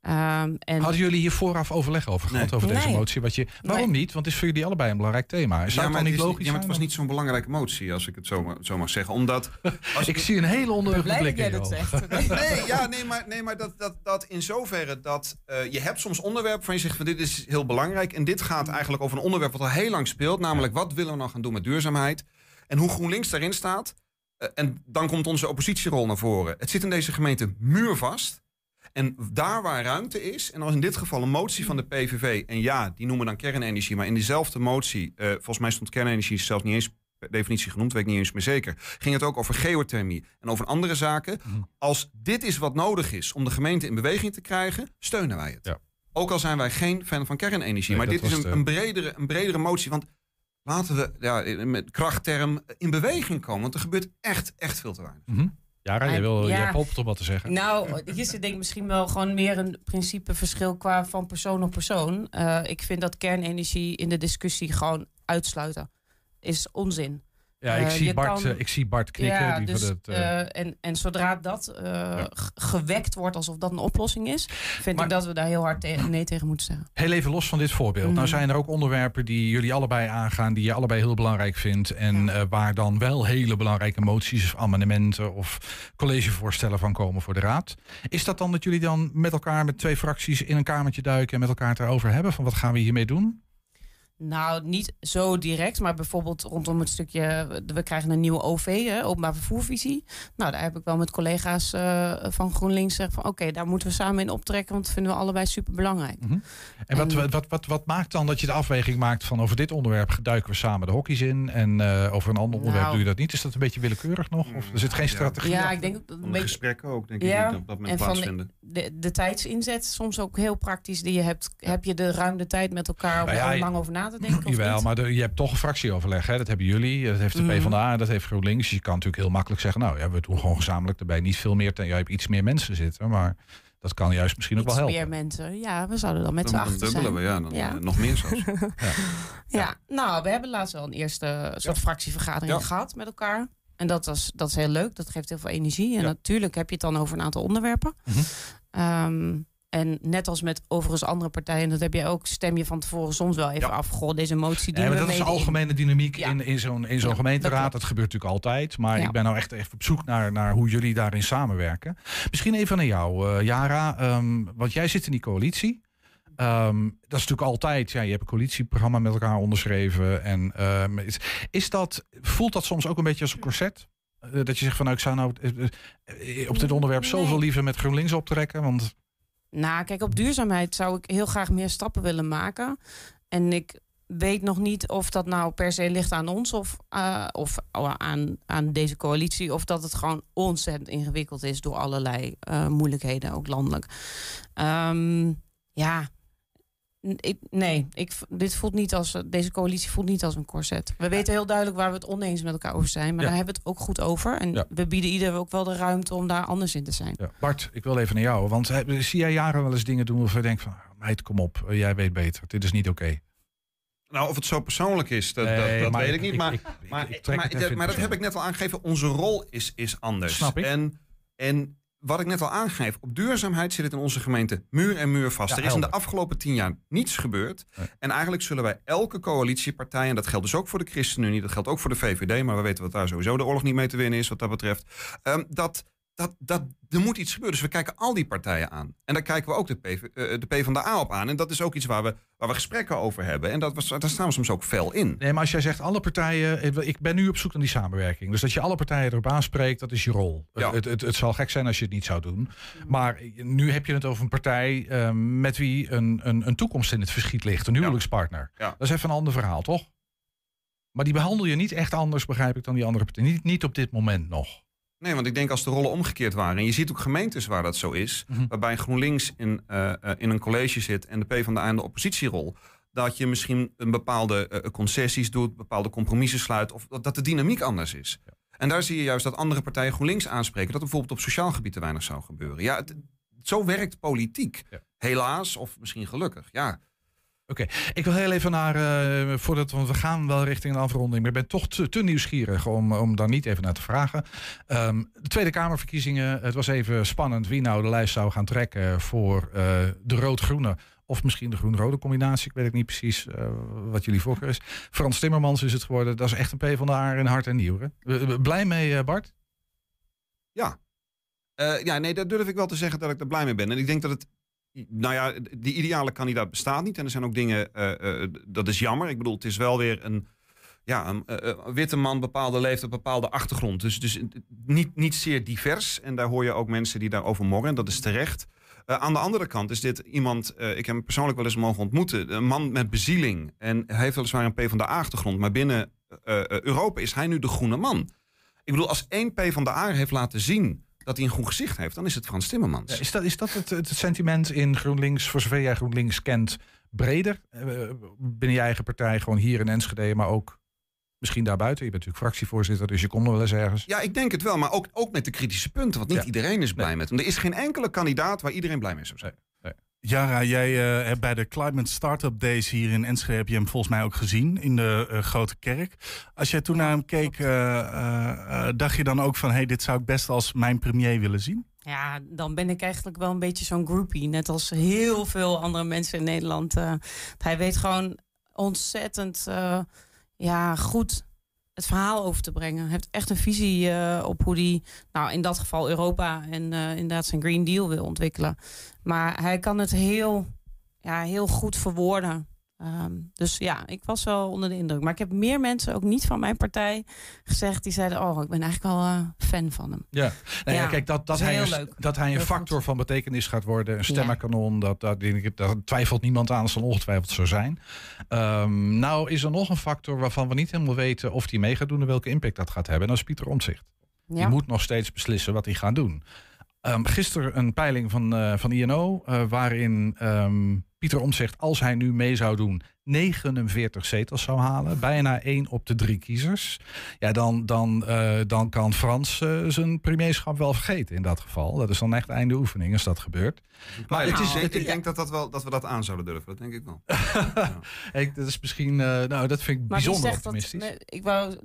Ehm, en Hadden jullie hier vooraf overleg over gehad, over deze Nee. motie? Wat je, waarom niet? Want het is voor jullie allebei een belangrijk thema. Is Ja, dat maar niet is, logisch? ja, maar het zijn was niet zo'n belangrijke motie, als ik het zo, zo mag zeggen. Omdat... Als Ik zie een hele ondeugende blik in je ogen. Nee, ja, nee, maar, nee, maar dat, dat, dat in zoverre dat eh, je hebt soms onderwerpen van je zegt van dit is heel belangrijk. En dit gaat eigenlijk over een onderwerp wat al heel lang speelt. Namelijk wat willen we nou gaan doen met duurzaamheid? En hoe GroenLinks daarin staat. Eh, en dan komt onze oppositierol naar voren. Het zit in deze gemeente muurvast. En daar waar ruimte is, en als in dit geval een motie van de PVV, en ja, die noemen dan kernenergie, maar in diezelfde motie, eh, volgens mij stond kernenergie zelfs niet eens per definitie genoemd, weet ik niet eens meer zeker, ging het ook over geothermie en over andere zaken. Als dit is wat nodig is om de gemeente in beweging te krijgen, steunen wij het. Ook al zijn wij geen fan van kernenergie, Nee, maar dit is een, de- een, bredere, een bredere motie, want laten we ja, met krachtterm in beweging komen, want er gebeurt echt, echt veel te weinig. Mhm. Jara, jij, wil, Ja. jij hoopt om wat te zeggen. Nou, hier zit denk ik misschien wel gewoon meer een principeverschil qua van persoon op persoon. Eh, ik vind dat kernenergie in de discussie gewoon uitsluiten is onzin. Ja, ik Eh, zie Bart, kan- eh, ik zie Bart knikken. Ja, die dus, het, eh, en, en zodra dat gewekt wordt alsof dat een oplossing is, vind ik dat we daar heel hard te- nee tegen moeten zeggen. Heel even los van dit voorbeeld. Nou Mhm. zijn er ook onderwerpen die jullie allebei aangaan, die je allebei heel belangrijk vindt. En waar dan wel hele belangrijke moties of amendementen of collegevoorstellen van komen voor de raad. Is dat dan dat jullie dan met elkaar, met twee fracties, in een kamertje duiken en met elkaar het erover hebben? Van wat gaan we hiermee doen? Nou, niet zo direct, maar bijvoorbeeld rondom het stukje... we krijgen een nieuwe OV, hè, openbaar vervoervisie. Nou, daar heb ik wel met collega's eh, van GroenLinks gezegd van... oké, daar moeten we samen in optrekken, want dat vinden we allebei superbelangrijk. Mhm. En wat, wat, wat, wat maakt dan dat je de afweging maakt van over dit onderwerp duiken we samen de hokjes in en eh, over een ander onderwerp Nou. doe je dat niet? Is dat een beetje willekeurig nog? Of er zit geen strategie Ja, achter? ik denk dat een de beetje... gesprekken ook, denk ik, ja, die op dat moment en van de, de, de tijdsinzet, soms ook heel praktisch. Die je hebt, heb je de ruim de tijd met elkaar om Nou ja, er lang over na te denken? Of Jawel, niet? maar de- je hebt toch een fractieoverleg. Hè? Dat hebben jullie, dat heeft de Mhm. PvdA, dat heeft GroenLinks. Dus je kan natuurlijk heel makkelijk zeggen, nou ja, we doen gewoon gezamenlijk erbij. Niet veel meer, ten, jij hebt iets meer mensen zitten, maar dat kan juist misschien ook wel helpen. meer mensen. Ja, we zouden dan met z'n achter zijn. dubbelen we, ja. Dan, eh, Nog meer zelfs. Ja, nou, we hebben laatst wel een eerste soort fractievergadering Ja. gehad met elkaar. En dat, was, dat is heel leuk, dat geeft heel veel energie. En natuurlijk heb je het dan over een aantal onderwerpen. Mhm. Ehm, en net als met overigens andere partijen, dat heb jij ook, stem je van tevoren soms wel even af. Goh, deze motie die Nee, maar we dat is de in. algemene dynamiek in, in zo'n in zo'n Ja, gemeenteraad. dat Dat, gebeurt natuurlijk altijd. Maar Ja. ik ben nou echt even op zoek naar, naar hoe jullie daarin samenwerken. Misschien even naar jou, eh, Jara. Ehm, want jij zit in die coalitie. Ehm, dat is natuurlijk altijd, ja, je hebt een coalitieprogramma met elkaar onderschreven. En ehm, is, is dat, voelt dat soms ook een beetje als een corset? Eh, dat je zegt van nou, ik zou nou eh, eh, op dit onderwerp zoveel liever met GroenLinks optrekken. Want Nou, kijk, op duurzaamheid zou ik heel graag meer stappen willen maken. En ik weet nog niet of dat nou per se ligt aan ons of, eh, of aan, aan deze coalitie. Of dat het gewoon ontzettend ingewikkeld is door allerlei eh, moeilijkheden, ook landelijk. Ehm, ja. Ik, nee, ik, dit voelt niet als, deze coalitie voelt niet als een corset. We weten heel duidelijk waar we het oneens met elkaar over zijn. Maar Ja. daar hebben we het ook goed over. En Ja. we bieden ieder ook wel de ruimte om daar anders in te zijn. ja, Bart, ik wil even naar jou. Want eh, zie jij jaren wel eens dingen doen waarvan je denkt van... Meid, kom op, eh, jij weet beter. Dit is niet oké. Nou, of het zo persoonlijk is, dat, Nee, dat, dat maar weet ik niet. ik- Maar, ik- maar, maar, dat heb ik net al aangegeven. Onze rol is, is anders. Snap ik. En, en wat ik net al aangeef, op duurzaamheid zit het in onze gemeente muur en muur vast. Ja, er is in de afgelopen tien jaar niets gebeurd. En eigenlijk zullen wij elke coalitiepartij, en dat geldt dus ook voor de ChristenUnie, dat geldt ook voor de VVD, maar we weten wat daar sowieso de oorlog niet mee te winnen is wat dat betreft, ehm, dat dat, dat, er moet iets gebeuren. Dus we kijken al die partijen aan. En daar kijken we ook de, PV, eh, de PvdA op aan. En dat is ook iets waar we, waar we gesprekken over hebben. En dat was, daar staan we soms ook fel in. Nee, maar als jij zegt alle partijen. eh, Ik ben nu op zoek naar die samenwerking. Dus dat je alle partijen erop aanspreekt, dat is je rol. Ja. Het, het, het zal gek zijn als je het niet zou doen. Maar nu heb je het over een partij eh, met wie een, een, een toekomst in het verschiet ligt. Een huwelijkspartner. Ja. Dat is even een ander verhaal, toch? Maar die behandel je niet echt anders, begrijp ik, dan die andere partijen. Niet, niet op dit moment nog. Nee, want ik denk als de rollen omgekeerd waren. En je ziet ook gemeentes waar dat zo is. Waarbij GroenLinks in, eh, eh, in een college zit en de PvdA in de oppositierol. Dat je misschien een bepaalde eh, concessies doet, bepaalde compromissen sluit. Of dat, de dynamiek anders is. En daar zie je juist dat andere partijen GroenLinks aanspreken. Dat er bijvoorbeeld op sociaal gebied te weinig zou gebeuren. Ja, het- zo werkt politiek. Helaas, of misschien gelukkig. Ja. Oké, ik wil heel even naar, eh, voordat, want we gaan wel richting een afronding, maar ik ben toch te, nieuwsgierig om, om daar niet even naar te vragen. Ehm, de Tweede Kamerverkiezingen, het was even spannend wie nou de lijst zou gaan trekken voor eh, de rood-groene of misschien de groen-rode combinatie. Ik weet niet precies eh, wat jullie voorkeur is. Frans Timmermans is het geworden, dat is echt een P van de in hart en eh, Blij mee, Bart? Ja. Ja, nee, daar durf ik wel te zeggen dat ik er blij mee ben. En ik denk dat het. Nou ja, die ideale kandidaat bestaat niet. En er zijn ook dingen. eh, eh, dat is jammer. Ik bedoel, het is wel weer een. Ja, een eh, witte man, bepaalde leeftijd, bepaalde achtergrond. Dus, dus niet, niet zeer divers. En daar hoor je ook mensen die daarover morren. Dat is terecht. Aan de andere kant is dit iemand, ik heb hem persoonlijk wel eens mogen ontmoeten, een man met bezieling. En hij heeft weliswaar een P van de achtergrond, maar binnen Europa is hij nu de groene man. Ik bedoel, als één P van de A heeft laten zien dat hij een goed gezicht heeft, dan is het Frans Timmermans. Ja, is dat, is dat het, het sentiment in GroenLinks, voor zover jij GroenLinks kent, breder? Eh, binnen je eigen partij, gewoon hier in Enschede, maar ook misschien daarbuiten. Je bent natuurlijk fractievoorzitter, dus je komt nog wel eens ergens. Ja, ik denk het wel, maar ook, ook met de kritische punten, want niet Ja. iedereen is blij met hem. Er is geen enkele kandidaat waar iedereen blij mee zou zijn. Jara, jij eh, hebt bij de Climate Startup Days hier in Enschede heb je hem volgens mij ook gezien in de eh, Grote Kerk. Als jij toen naar hem keek, eh, dacht je dan ook van, hey, dit zou ik best als mijn premier willen zien? Ja, dan ben ik eigenlijk wel een beetje zo'n groupie. Net als heel veel andere mensen in Nederland. Hij weet gewoon ontzettend ja, goed het verhaal over te brengen. Hij heeft echt een visie op hoe hij, nou in dat geval Europa en inderdaad zijn Green Deal wil ontwikkelen. Maar hij kan het heel, ja, heel goed verwoorden. Ehm, dus ja, ik was wel onder de indruk. Maar ik heb meer mensen, ook niet van mijn partij, gezegd die zeiden: Oh, ik ben eigenlijk wel eh, fan van hem. Ja, nou ja, Ja, kijk, dat, dat, hij een, dat hij een factor van betekenis gaat worden, een stemmenkanon, dat, dat, daar twijfelt niemand aan, dat zal ongetwijfeld zo zijn. Ehm, nou is er nog een factor waarvan we niet helemaal weten of die mee gaat doen en welke impact dat gaat hebben. En dat is Pieter Omtzigt. Die Ja. moet nog steeds beslissen wat hij gaat doen. Ehm, gisteren een peiling van, eh, van INO, eh, waarin ehm, Pieter Omtzigt, als hij nu mee zou doen, 49 zetels zou halen. Bijna één op de drie kiezers. Ja, dan, dan, eh, dan kan Frans zijn premierschap wel vergeten in dat geval. Dat is dan echt einde oefening als dat gebeurt. Maar het is, ik, het, ik denk dat, dat, wel, dat we dat aan zouden durven. Dat denk ik wel. ik, dat is misschien, eh, nou, dat vind ik Maar bijzonder dat, optimistisch. nee, ik, wou,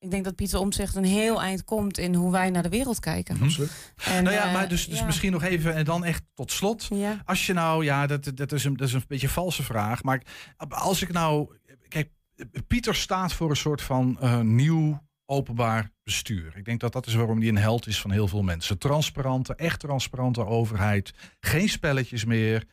ik denk dat Pieter Omtzigt een heel eind komt in hoe wij naar de wereld kijken. Absoluut. En, nou ja, eh, maar dus, dus ja. misschien nog even en dan echt tot slot. Ja. Als je nou, ja, dat, dat, is een, dat is een beetje een valse vraag. Maar als ik nou, kijk, Pieter staat voor een soort van eh, nieuw openbaar bestuur. Ik denk dat dat is waarom hij een held is van heel veel mensen. Transparante, echt transparante overheid. Geen spelletjes meer.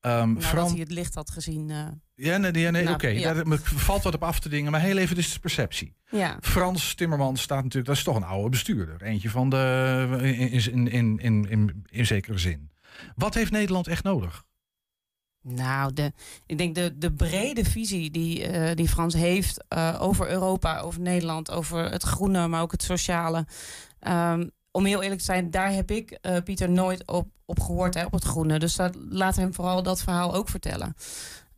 Nadat Fran- hij het licht had gezien. eh, ja, nee, nee, nee Nou, oké. ja. Daar valt wat op af te dingen. Maar heel even, is de perceptie. Ja. Frans Timmermans staat natuurlijk, dat is toch een oude bestuurder. Eentje van de, in, in, in, in, in, in zekere zin. Wat heeft Nederland echt nodig? Nou, de, ik denk de, de brede visie die, eh, die Frans heeft eh, over Europa, over Nederland, over het groene, maar ook het sociale. Ehm, om heel eerlijk te zijn, daar heb ik eh, Pieter nooit op, op gehoord, hè, op het groene. Dus dat, laat hem vooral dat verhaal ook vertellen.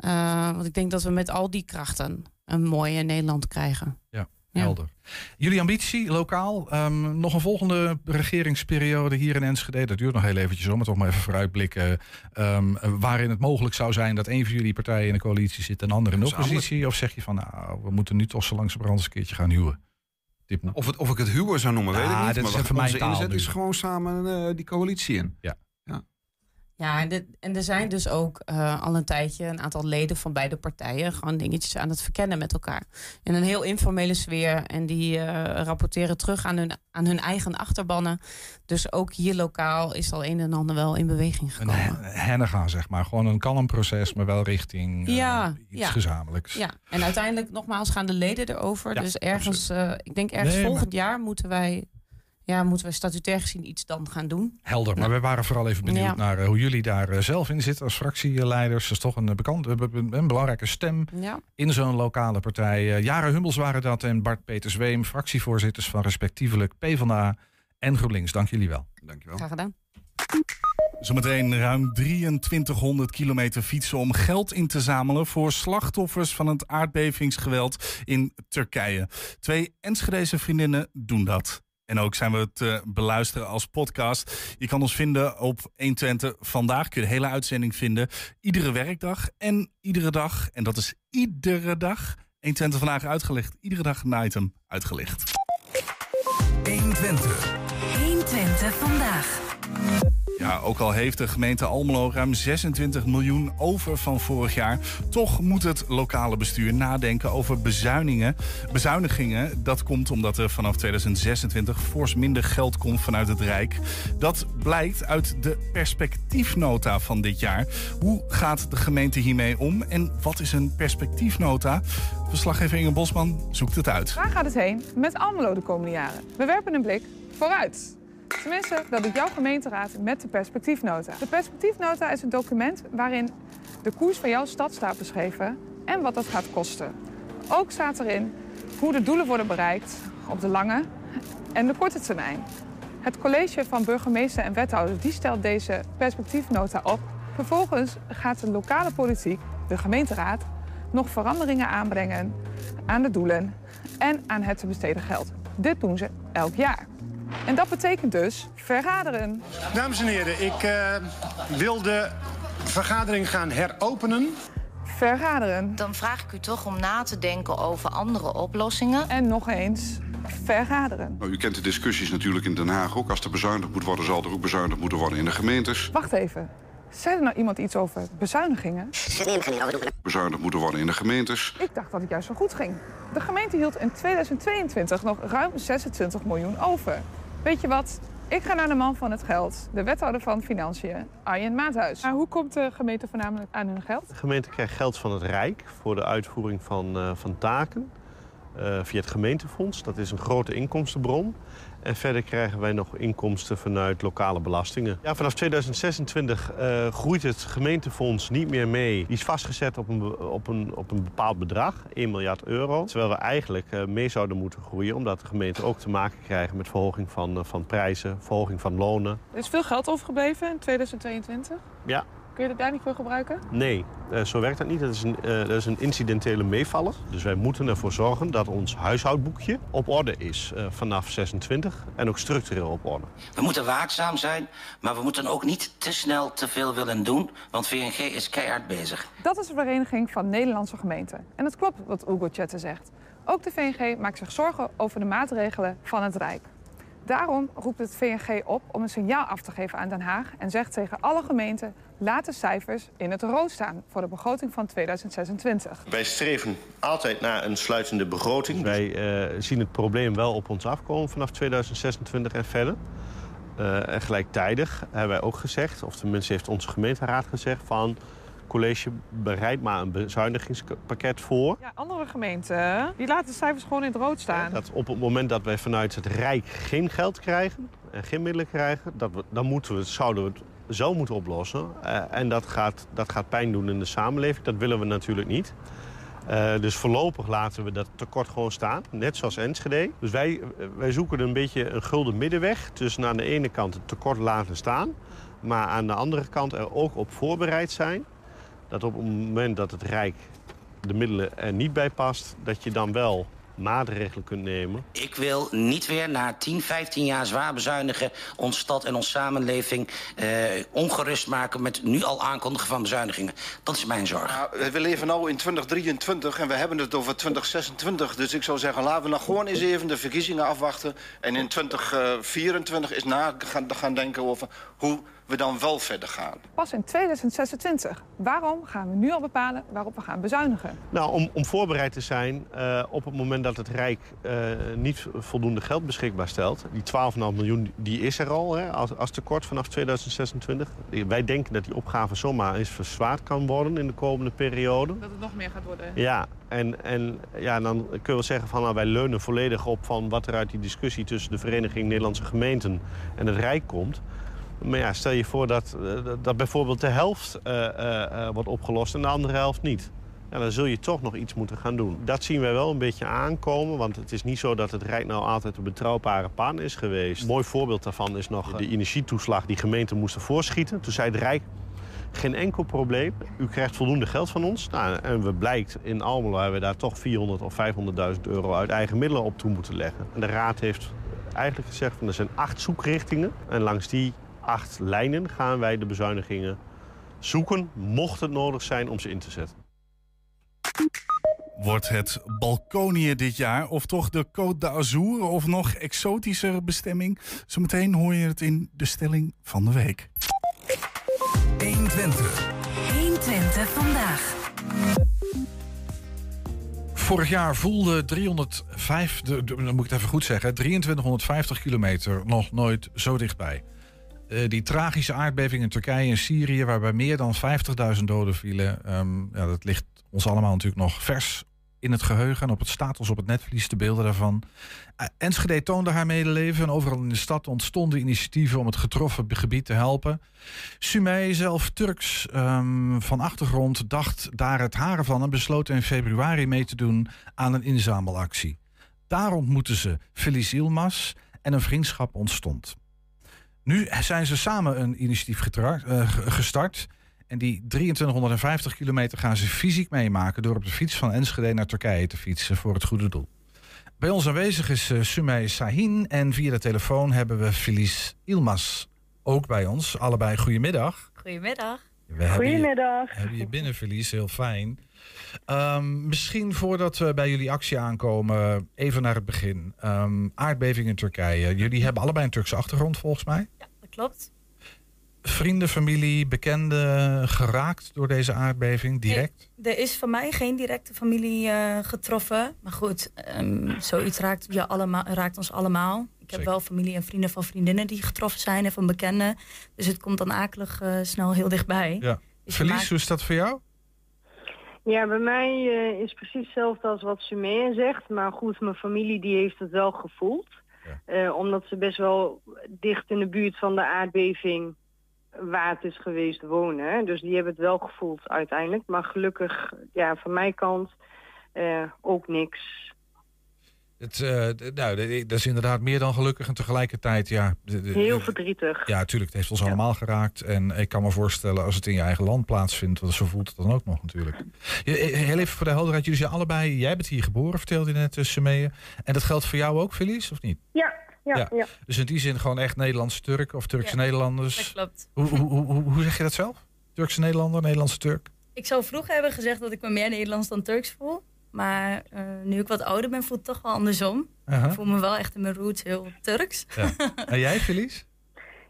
Eh, want ik denk dat we met al die krachten een mooie Nederland krijgen. Ja, Ja. helder. Jullie ambitie, lokaal, ehm, nog een volgende regeringsperiode hier in Enschede. Dat duurt nog heel eventjes om, maar toch maar even vooruitblikken. ehm, waarin het mogelijk zou zijn dat een van jullie partijen in de coalitie zit en de andere in de oppositie. Of zeg je van, nou, we moeten nu toch zo langzamerhand eens een keertje gaan huwen. Moet- Of, het, of ik het huwen zou noemen, weet ik Ja, niet. dat maar is even mijn inzet nu. is gewoon samen eh, die coalitie in. Ja. Ja, en, dit- en er zijn dus ook eh, al een tijdje een aantal leden van beide partijen gewoon dingetjes aan het verkennen met elkaar. In een heel informele sfeer. En die eh, rapporteren terug aan hun, aan hun eigen achterbannen. Dus ook hier lokaal is al een en ander wel in beweging gekomen. hen- hennega, zeg maar. Gewoon een kalm proces, maar wel richting eh, Ja, iets ja. gezamenlijks. Ja, en uiteindelijk nogmaals gaan de leden erover. Ja, dus ergens, ik denk ergens Nee, maar- volgend jaar moeten wij, ja, moeten wij statutair gezien iets dan gaan doen. Helder, maar we waren vooral even benieuwd Ja. naar eh, hoe jullie daar eh, zelf in zitten als fractieleiders. Dat is toch een, eh, bekend, be- be- een belangrijke stem Ja. in zo'n lokale partij. Jaren Hummels waren dat en Bart Peters Weem, fractievoorzitters van respectievelijk PvdA en GroenLinks. Dank jullie wel. Dankjewel. Graag gedaan. Zometeen ruim 2300 kilometer fietsen om geld in te zamelen voor slachtoffers van het aardbevingsgeweld in Turkije. Twee Enschedeze vriendinnen doen dat. En ook zijn we te beluisteren als podcast. Je kan ons vinden op 120 vandaag. Kun je de hele uitzending vinden. Iedere werkdag en iedere dag. En dat is iedere dag. 120 vandaag uitgelicht. Iedere dag een item uitgelicht. 120. 120 vandaag. Ook al heeft de gemeente Almelo ruim 26 miljoen over van vorig jaar, toch moet het lokale bestuur nadenken over bezuiningen. bezuinigingen. Dat komt omdat er vanaf 2026 fors minder geld komt vanuit het Rijk. Dat blijkt uit de perspectiefnota van dit jaar. Hoe gaat de gemeente hiermee om en wat is een perspectiefnota? Verslaggever Inge Bosman zoekt het uit. Waar gaat het heen met Almelo de komende jaren? We werpen een blik vooruit. Tenminste, dat doet jouw gemeenteraad met de perspectiefnota. De perspectiefnota is een document waarin de koers van jouw stad staat beschreven en wat dat gaat kosten. Ook staat erin hoe de doelen worden bereikt op de lange en de korte termijn. Het college van burgemeester en wethouders die stelt deze perspectiefnota op. Vervolgens gaat de lokale politiek, de gemeenteraad, nog veranderingen aanbrengen aan de doelen en aan het te besteden geld. Dit doen ze elk jaar. En dat betekent dus vergaderen. Dames en heren, ik eh, wil de vergadering gaan heropenen. Vergaderen. Dan vraag ik u toch om na te denken over andere oplossingen. En nog eens vergaderen. Nou, u kent de discussies natuurlijk in Den Haag ook. Als er bezuinigd moet worden, zal er ook bezuinigd moeten worden in de gemeentes. Wacht even. Zei er nou iemand iets over bezuinigingen? Bezuinigd moeten worden in de gemeentes. Ik dacht dat het juist zo goed ging. De gemeente hield in 2022 nog ruim 26 miljoen over. Weet je wat? Ik ga naar de man van het geld, de wethouder van Financiën, Arjen Maathuis. Maar hoe komt de gemeente voornamelijk aan hun geld? De gemeente krijgt geld van het Rijk voor de uitvoering van, eh, van taken eh, via het gemeentefonds. Dat is een grote inkomstenbron. En verder krijgen wij nog inkomsten vanuit lokale belastingen. Ja, vanaf 2026 eh, groeit het gemeentefonds niet meer mee. Die is vastgezet op een, op een, op een bepaald bedrag, 1 miljard euro. Terwijl we eigenlijk eh, mee zouden moeten groeien... omdat de gemeenten ook te maken krijgen met verhoging van, eh, van prijzen... verhoging van lonen. Er is veel geld overgebleven in 2022. Ja, Kun je dat daar niet voor gebruiken? Nee, eh, zo werkt dat niet. Dat is, een, eh, dat is een incidentele meevaller. Dus wij moeten ervoor zorgen dat ons huishoudboekje op orde is eh, vanaf 26 en ook structureel op orde. We moeten waakzaam zijn, maar we moeten ook niet te snel te veel willen doen, want VNG is keihard bezig. Dat is de Vereniging van Nederlandse Gemeenten. En het klopt wat Ugo Tjette zegt. Ook de VNG maakt zich zorgen over de maatregelen van het Rijk. Daarom roept het VNG op om een signaal af te geven aan Den Haag en zegt tegen alle gemeenten: laat de cijfers in het rood staan voor de begroting van 2026. Wij streven altijd naar een sluitende begroting. Wij eh, zien het probleem wel op ons afkomen vanaf 2026 en verder. Eh, en gelijktijdig hebben wij ook gezegd, of tenminste heeft onze gemeenteraad gezegd... van college bereid maar een bezuinigingspakket voor. Ja, andere gemeenten die laten de cijfers gewoon in het rood staan. Dat op het moment dat wij vanuit het Rijk geen geld krijgen en geen middelen krijgen, dat we, dan moeten we, zouden we het zo moeten oplossen. Eh, en dat gaat, dat gaat pijn doen in de samenleving. Dat willen we natuurlijk niet. Eh, dus voorlopig laten we dat tekort gewoon staan, net zoals Enschede. Dus wij, wij zoeken een beetje een gulden middenweg tussen aan de ene kant het tekort laten staan, maar aan de andere kant er ook op voorbereid zijn dat op het moment dat het Rijk de middelen er niet bij past, dat je dan wel maatregelen kunt nemen. Ik wil niet weer na 10, 15 jaar zwaar bezuinigen... ons stad en onze samenleving eh, ongerust maken... met nu al aankondigen van bezuinigingen. Dat is mijn zorg. Ja, we leven nu in 2023 en we hebben het over 2026. Dus ik zou zeggen, laten we nog gewoon eens even de verkiezingen afwachten. En in 2024 eens na gaan, gaan denken over hoe we dan wel verder gaan. Pas in 2026. Waarom gaan we nu al bepalen waarop we gaan bezuinigen? Nou, om, om voorbereid te zijn uh, op het moment dat het Rijk uh, niet voldoende geld beschikbaar stelt. Die 12,5 miljoen die is er al hè, als, als tekort vanaf 2026. Wij denken dat die opgave zomaar eens verzwaard kan worden in de komende periode. Dat het nog meer gaat worden. Ja, en, en ja, dan kunnen we zeggen van nou, wij leunen volledig op van wat er uit die discussie tussen de Vereniging Nederlandse Gemeenten en het Rijk komt. Maar ja, stel je voor dat, dat bijvoorbeeld de helft uh, uh, wordt opgelost en de andere helft niet. Ja, dan zul je toch nog iets moeten gaan doen. Dat zien wij wel een beetje aankomen, want het is niet zo dat het Rijk nou altijd een betrouwbare partner is geweest. Een mooi voorbeeld daarvan is nog de energietoeslag die gemeenten moesten voorschieten. Toen zei het Rijk, geen enkel probleem. U krijgt voldoende geld van ons. Nou, en we blijkt, in Almelo hebben we daar toch 400 of 500.000 euro uit eigen middelen op toe moeten leggen. En de Raad heeft eigenlijk gezegd, van, er zijn acht zoekrichtingen. En langs die acht lijnen gaan wij de bezuinigingen zoeken, mocht het nodig zijn om ze in te zetten. Wordt het Balkonië dit jaar of toch de Côte d'Azur of nog exotischer bestemming? Zometeen hoor je het in de stelling van de week. 120. 120 vandaag. Vorig jaar voelde 305, de, de, dan moet ik het even goed zeggen, 2350 kilometer nog nooit zo dichtbij. Uh, die tragische aardbeving in Turkije en Syrië, waarbij meer dan 50.000 doden vielen, um, ja, dat ligt ons allemaal natuurlijk nog vers in het geheugen. En op het staat ons op het netvlies de beelden daarvan. Uh, Enschede toonde haar medeleven en overal in de stad ontstonden initiatieven om het getroffen gebied te helpen. Sumey, zelf Turks um, van achtergrond, dacht daar het haren van en besloot in februari mee te doen aan een inzamelactie. Daar ontmoetten ze Felice Ilmas en een vriendschap ontstond. Nu zijn ze samen een initiatief uh, gestart. En die 2350 kilometer gaan ze fysiek meemaken door op de fiets van Enschede naar Turkije te fietsen voor het goede doel. Bij ons aanwezig is uh, Sumey Sahin en via de telefoon hebben we Felice Ilmas ook bij ons. Allebei goedemiddag. Goedemiddag. We goedemiddag. Hebben je, hebben je binnen, Felice, heel fijn. Um, misschien voordat we bij jullie actie aankomen, even naar het begin. Um, aardbeving in Turkije. Jullie hebben allebei een Turkse achtergrond volgens mij. Ja, dat klopt. Vrienden, familie, bekenden geraakt door deze aardbeving direct? Nee, er is van mij geen directe familie uh, getroffen. Maar goed, um, zoiets raakt, ja, allemaal, raakt ons allemaal. Ik heb wel familie en vrienden van vriendinnen die getroffen zijn en van bekenden. Dus het komt dan akelig uh, snel heel dichtbij. Ja. Dus Verlies, maakt... hoe is dat voor jou? Ja, bij mij uh, is precies hetzelfde als wat Sumea zegt. Maar goed, mijn familie die heeft het wel gevoeld. Ja. Uh, omdat ze best wel dicht in de buurt van de aardbeving waar het is geweest wonen. Dus die hebben het wel gevoeld uiteindelijk. Maar gelukkig, ja, van mijn kant uh, ook niks. Het, uh, nou, dat is inderdaad meer dan gelukkig en tegelijkertijd, ja... De, de, Heel verdrietig. Ja, natuurlijk, het heeft ons ja. allemaal geraakt. En ik kan me voorstellen, als het in je eigen land plaatsvindt, want zo voelt het dan ook nog natuurlijk. Heel even voor de helderheid, jullie zijn allebei... Jij bent hier geboren, vertelde je net, Semeeën. En dat geldt voor jou ook, Felice, of niet? Ja, ja, ja. ja. Dus in die zin gewoon echt Nederlandse Turk of Turkse ja, Nederlanders. Dat klopt. Hoe, hoe, hoe, hoe, zeg je dat zelf? Turkse Nederlander, Nederlandse Turk? Ik zou vroeger hebben gezegd dat ik me meer Nederlands dan Turks voel. Maar uh, nu ik wat ouder ben, voelt het toch wel andersom. Uh -huh. Ik voel me wel echt in mijn roots heel Turks. Ja. En jij, Felice?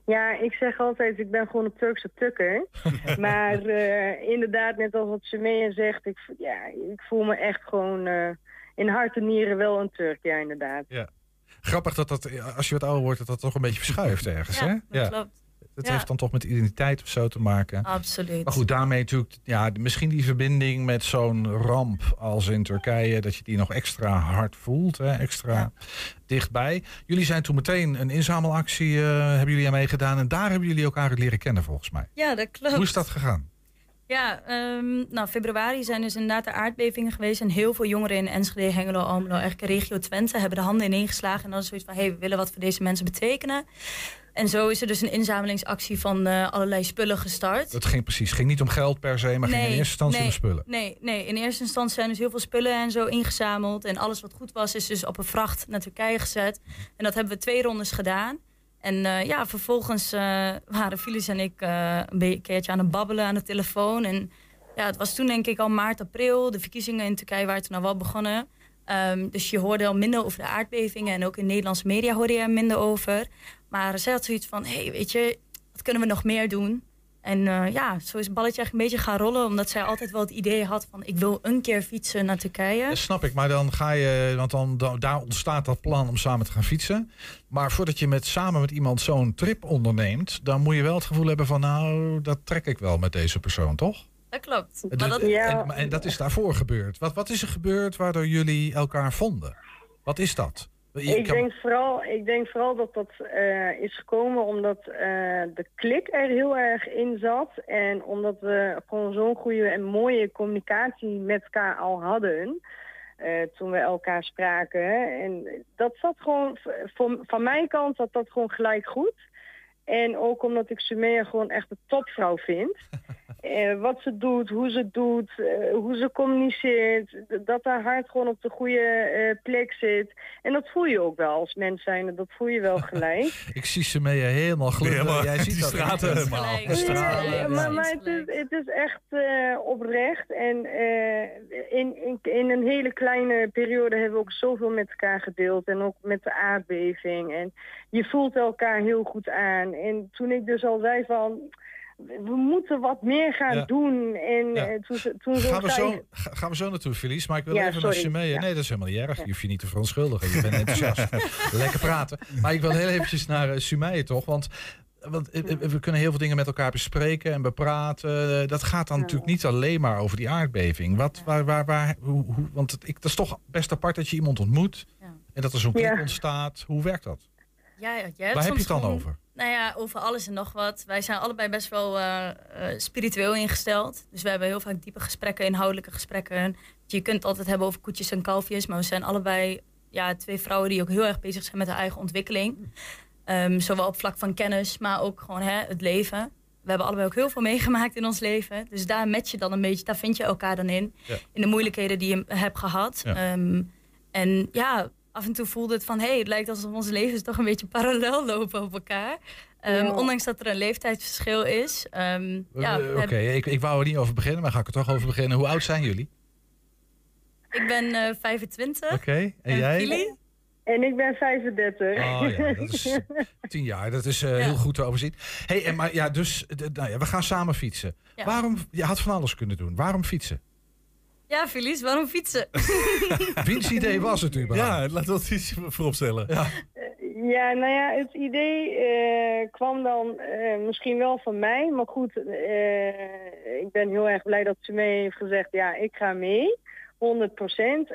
Ja, ik zeg altijd, ik ben gewoon een Turkse tukker. maar uh, inderdaad, net als wat Semea zegt, ik, ja, ik voel me echt gewoon uh, in hart en nieren wel een Turk. Ja, inderdaad. Ja. Grappig dat dat, als je wat ouder wordt, dat dat toch een beetje verschuift ergens, ja, hè? Dat ja, klopt. Het ja. heeft dan toch met identiteit of zo te maken. Absoluut. Maar goed, daarmee natuurlijk, ja, misschien die verbinding met zo'n ramp als in Turkije, dat je die nog extra hard voelt, hè, extra ja. dichtbij. Jullie zijn toen meteen een inzamelactie, uh, hebben jullie aan meegedaan en daar hebben jullie elkaar leren kennen volgens mij. Ja, dat klopt. Hoe is dat gegaan? Ja, um, nou, februari zijn dus inderdaad de aardbevingen geweest. En heel veel jongeren in Enschede, Hengelo, Almelo, eigenlijk regio Twente... hebben de handen ineengeslagen. En dan is zoiets van, hé, hey, we willen wat voor deze mensen betekenen. En zo is er dus een inzamelingsactie van uh, allerlei spullen gestart. Het ging precies, het ging niet om geld per se, maar nee, ging in eerste instantie nee, om spullen. Nee, nee, in eerste instantie zijn dus heel veel spullen en zo ingezameld. En alles wat goed was, is dus op een vracht naar Turkije gezet. En dat hebben we twee rondes gedaan. En uh, ja, vervolgens uh, waren Phyllis en ik uh, een keertje aan het babbelen aan de telefoon. En ja, het was toen denk ik al maart, april. De verkiezingen in Turkije waren toen al wel begonnen. Um, dus je hoorde al minder over de aardbevingen. En ook in Nederlandse media hoorde je er minder over. Maar zij had zoiets van, hé, hey, weet je... Wat kunnen we nog meer doen? En eh, ja, zo is het balletje eigenlijk een beetje gaan rollen. Omdat zij altijd wel het idee had van ik wil een keer fietsen naar Turkije. Dat snap ik, maar dan ga je, want dan, dan- daar ontstaat dat plan om samen te gaan fietsen. Maar voordat je met, samen met iemand zo'n trip onderneemt, dan moet je wel het gevoel hebben van nou, dat trek ik wel met deze persoon, toch? Dat klopt. En Maar dat- dat, en, en dat is daarvoor gebeurd. Wat, wat is er gebeurd waardoor jullie elkaar vonden? Wat is dat? Je Ik kan- denk, vooral, ik denk vooral dat dat eh, is gekomen omdat eh, de klik er heel erg in zat. En omdat we gewoon zo'n goede en mooie communicatie met elkaar al hadden. eh, toen we elkaar spraken. En dat zat gewoon, voor, van mijn kant zat dat gewoon gelijk goed. En ook omdat ik Sumea gewoon echt een topvrouw vind. Eh, wat ze doet, hoe ze het doet, eh, hoe ze communiceert. Dat haar hart gewoon op de goede eh, plek zit. En dat voel je ook wel als mens zijn. Dat voel je wel gelijk. Ik zie ze mee helemaal. Helemaal- Jij ziet die dat straten helemaal. Stralen. Ja, maar maar het, is, het is echt eh, oprecht. En eh, in, in, in een hele kleine periode hebben we ook zoveel met elkaar gedeeld. En ook met de aardbeving. En je voelt elkaar heel goed aan. En toen ik dus al zei van... We moeten wat meer gaan Ja. doen. En Ja. eh, toen, toen zo Gaan we, zei- zo, ga- gaan we zo naartoe, Felice. Maar ik wil Ja, even naar. Ja. Nee, dat is helemaal niet erg. Je hoeft je niet te verontschuldigen. Je bent enthousiast. Lekker praten. Maar ik wil heel eventjes naar uh, Sumeye toch. Want, want eh, we kunnen heel veel dingen met elkaar bespreken en bepraten. Dat gaat dan natuurlijk niet alleen maar over die aardbeving. Wat, waar, waar, waar, hoe, hoe, want het, ik, dat is toch best apart dat je iemand ontmoet. En dat er zo'n klik Ja. ontstaat. Hoe werkt dat? Ja, Waar heb je het dan gewoon- over? Nou ja, over alles en nog wat. Wij zijn allebei best wel eh, eh, spiritueel ingesteld. Dus we hebben heel vaak diepe gesprekken, inhoudelijke gesprekken. Je kunt het altijd hebben over koetjes en kalfjes. Maar we zijn allebei ja, twee vrouwen die ook heel erg bezig zijn met hun eigen ontwikkeling. Ehm, zowel op vlak van kennis, maar ook gewoon hè, het leven. We hebben allebei ook heel veel meegemaakt in ons leven. Dus daar match je dan een beetje, daar vind je elkaar dan in. Ja. In de moeilijkheden die je hebt gehad. Ja. Ehm, en ja, af en toe voelde het van... hé, hey, het lijkt alsof onze levens toch een beetje parallel lopen op elkaar. Ehm, Ja. Ondanks dat er een leeftijdsverschil is. Ehm, ja, Eh, we Oké, hebben- ik, ik wou er niet over beginnen, maar ga ik er toch over beginnen. Hoe oud zijn jullie? Ik ben eh 25. Oké, en jij? jullie? En ik ben 35. Oh ja, dat is tien jaar. Dat is eh, heel goed te overzien. Hey, en maar ja, dus eh, nou ja, we gaan samen fietsen. Ja. Waarom? Je had van alles kunnen doen. Waarom fietsen? Ja, Felice, waarom fietsen? Wiens idee was het überhaupt? Ja, laten we dat iets vooropstellen. Ja. Ja, nou ja, het idee eh, kwam dan eh, misschien wel van mij. Maar goed, eh, ik ben heel erg blij dat ze mee heeft gezegd, ja, ik ga mee. 100 procent.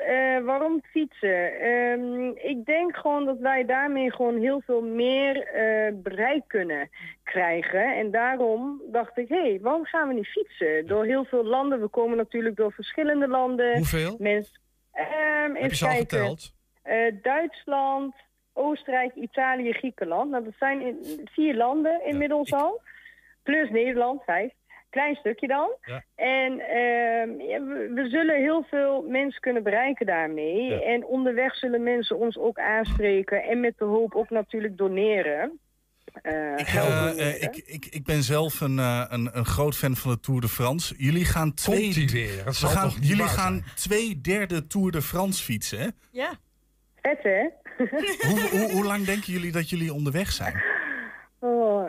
waarom fietsen? Ehm, ik denk gewoon dat wij daarmee gewoon heel veel meer eh, bereik kunnen krijgen. En daarom dacht ik, hé, hey, waarom gaan we niet fietsen? Door heel veel landen. We komen natuurlijk door verschillende landen. Hoeveel? Mensen, Heb even je ze al kijken. geteld? Eh, Duitsland, Oostenrijk, Italië, Griekenland. Nou, dat zijn in, vier landen inmiddels al. Plus Nederland, vijf. Klein stukje dan. Ja. En ehm, we, we zullen heel veel mensen kunnen bereiken daarmee. En onderweg zullen mensen ons ook aanspreken. En met de hoop ook natuurlijk doneren. Eh, geld Eh, eh, ik, ik, ik ben zelf een, eh, een, een groot fan van de Tour de France. Jullie gaan twee, weer? We gaan, jullie gaan twee derde Tour de France fietsen. Hè? Ja. Vet, hè? hoe, hoe, hoe lang denken jullie dat jullie onderweg zijn? Oh,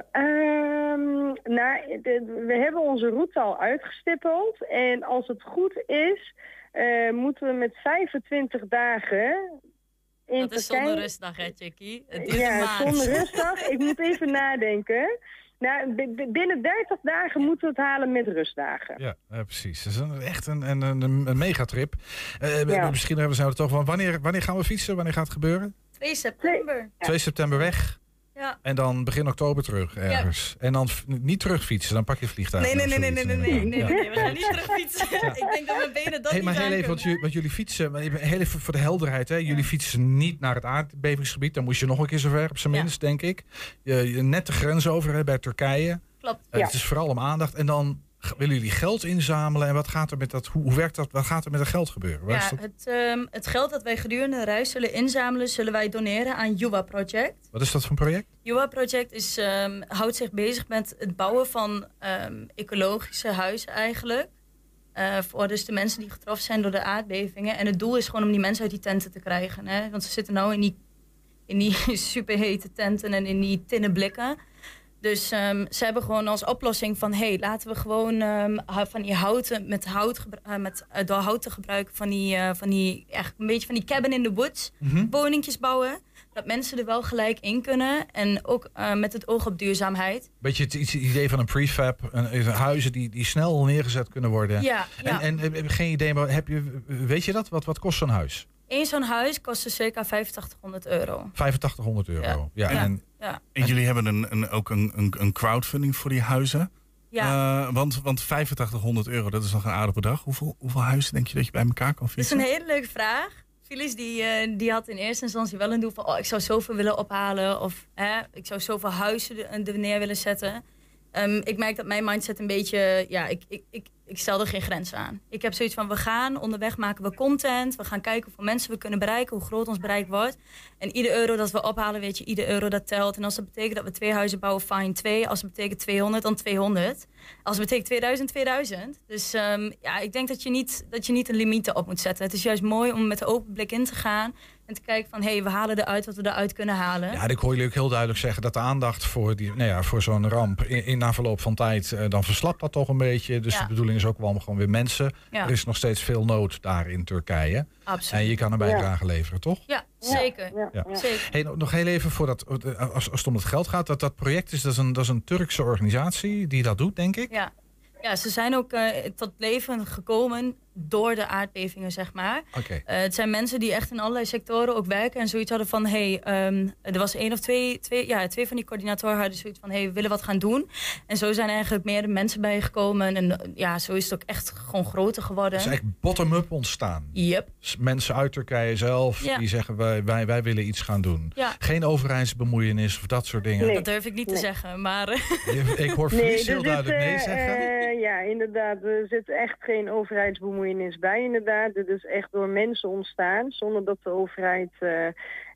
nou, de- we hebben onze route al uitgestippeld. En als het goed is, eh, moeten we met 25 dagen... In Dat is Turkije- zonder rustdag, hè, een Ja, zonder rustdag. Ik moet even nadenken. Nou, binnen 30 dagen moeten we het halen met rustdagen. Ja, precies. Dat is een, echt een, een, een, een megatrip. Eh, Ja. Misschien hebben we het toch van wanneer, wanneer gaan we fietsen? Wanneer gaat het gebeuren? 2 september. 2 september weg. Ja. En dan begin oktober terug ergens. En dan niet terug fietsen, dan pak je vliegtuig. Nee, nee, nee, nee, nee, nee, nee, nee, nee, we gaan niet terug fietsen. Ik denk dat mijn benen dat Hey, niet maar heel even, want, jullie, want jullie fietsen, maar heel even voor de helderheid. Hè. Jullie fietsen niet naar het aardbevingsgebied. Dan moest je nog een keer zover, op zijn minst, denk ik. Je, je net de grens over hè, bij Turkije. Klopt. Eh. Het is vooral om aandacht. En dan willen jullie geld inzamelen. En wat gaat er met dat, hoe, hoe werkt dat? Wat gaat er met dat geld gebeuren? Waar Ja, dat- het, ehm, het geld dat wij gedurende de reis zullen inzamelen, zullen wij doneren aan Yuwa Project. wat is dat voor een project? Yuwa Project is, ehm, houdt zich bezig met het bouwen van ehm, ecologische huizen eigenlijk. Eh, voor dus de mensen die getroffen zijn door de aardbevingen. En het doel is gewoon om die mensen uit die tenten te krijgen. Hè? Want ze zitten nou in die, in die superhete tenten en in die tinnen blikken. Dus ehm, ze hebben gewoon als oplossing van... hé, hey, laten we gewoon ehm, van die houten... met hout, eh, met, eh, door hout te gebruiken... van die, eh, van die echt een beetje van die cabin in the woods... Mhm. woningjes bouwen. Dat mensen er wel gelijk in kunnen. En ook eh, met het oog op duurzaamheid. Beetje het idee van een prefab. Een, huizen die, die snel neergezet kunnen worden. Ja, ja. En, en heb je geen idee, maar heb je, weet je dat? Wat, wat kost zo'n huis? Eén zo'n huis kostte circa 8500 euro. 8500 euro. Ja. Ja. En, Ja. En jullie hebben een, een, ook een, een, een crowdfunding voor die huizen. Ja. Eh, want, want 8500 euro, dat is nog een aardig bedrag. Hoeveel, hoeveel huizen denk je dat je bij elkaar kan Dat is een hele leuke vraag. Phyllis die, eh, die had in eerste instantie wel een doel van... oh, ik zou zoveel willen ophalen. Of hè, ik zou zoveel huizen er neer willen zetten. Ehm, ik merk dat mijn mindset een beetje... Ja, ik, ik, ik, ik stel er geen grenzen aan. Ik heb zoiets van, we gaan onderweg maken we content. We gaan kijken hoeveel mensen we kunnen bereiken. Hoe groot ons bereik wordt. En ieder euro dat we ophalen, weet je, ieder euro dat telt. En als dat betekent dat we twee huizen bouwen, fine, twee. Als het betekent 200, dan 200. Als het betekent 2000, 2000. Dus ehm, ja, ik denk dat je, niet, dat je niet een limiet op moet zetten. Het is juist mooi om met een open blik in te gaan. En te kijken van, hé, hey, we halen eruit wat we eruit kunnen halen. ja, ik hoor jullie ook heel duidelijk zeggen dat de aandacht voor, die, nou ja, voor zo'n ramp in, in na verloop van tijd, eh, dan verslapt dat toch een beetje. Dus Ja. de bedoeling is ook wel om gewoon weer mensen. Ja. Er is nog steeds veel nood daar in Turkije. Absoluut. En je kan een Ja. bijdrage leveren, toch? Ja, zeker. Ja. zeker. Hey, nog- heel even voordat, eh, als, als het om het geld gaat, dat dat project is, dat is een, dat is een Turkse organisatie die dat doet, denk ik. Ja. ja, ze zijn ook eh, tot leven gekomen door de aardbevingen, zeg maar. Eh, het zijn mensen die echt in allerlei sectoren ook werken en zoiets hadden van, hey, ehm, er was één of twee, twee, ja, twee van die coördinatoren hadden zoiets van, hey, we willen wat gaan doen. En zo zijn eigenlijk meerdere mensen bijgekomen en eh, ja, zo is het ook echt gewoon groter geworden. Het is eigenlijk bottom-up ontstaan. Yep. Mensen uit Turkije zelf Ja. die zeggen wij, wij, wij willen iets gaan doen. Ja. Geen overheidsbemoeienis of dat soort dingen. Dat durf ik niet te zeggen, maar... Ik hoor Nee, Fries er heel duidelijk nee eh, zeggen. eh, ja, inderdaad. Er zit echt geen overheidsbemoeienis bij, inderdaad. Dit is echt door mensen ontstaan, zonder dat de overheid eh,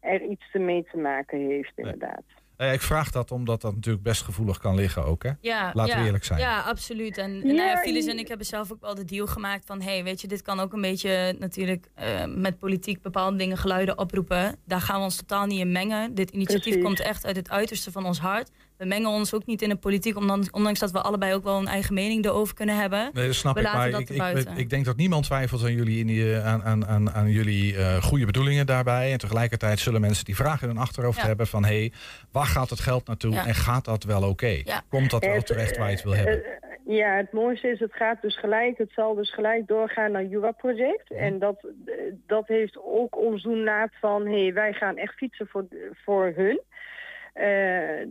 er iets te mee te maken heeft, inderdaad. Eh, ik vraag dat omdat dat natuurlijk best gevoelig kan liggen ook. Hè? Ja, Laten ja, we eerlijk zijn. Ja, absoluut. En, en Ja, nou ja, Phyllis en- ik hebben zelf ook wel de deal gemaakt van... hey, weet je, dit kan ook een beetje natuurlijk eh, met politiek bepaalde dingen geluiden oproepen. Daar gaan we ons totaal niet in mengen. Dit initiatief Precies. komt echt uit het uiterste van ons hart. We mengen ons ook niet in de politiek, ondanks, ondanks dat we allebei ook wel een eigen mening erover kunnen hebben. Nee, dat snap we ik. laten Maar dat ik, ik, ik denk dat niemand twijfelt aan jullie, in die, eh, aan, aan, aan, aan jullie eh, goede bedoelingen daarbij. En tegelijkertijd zullen mensen die vragen in hun achterhoofd Ja. hebben van... hé, hey, waar gaat het geld naartoe Ja. en gaat dat wel oké? Ja. Komt dat wel terecht waar je het wil eh, hebben? ja, het mooiste is, het gaat dus gelijk, het zal dus gelijk doorgaan naar Jura Project. En dat, dat heeft ook ons doelnaad van, hé, hey, wij gaan echt fietsen voor, voor hun. Eh,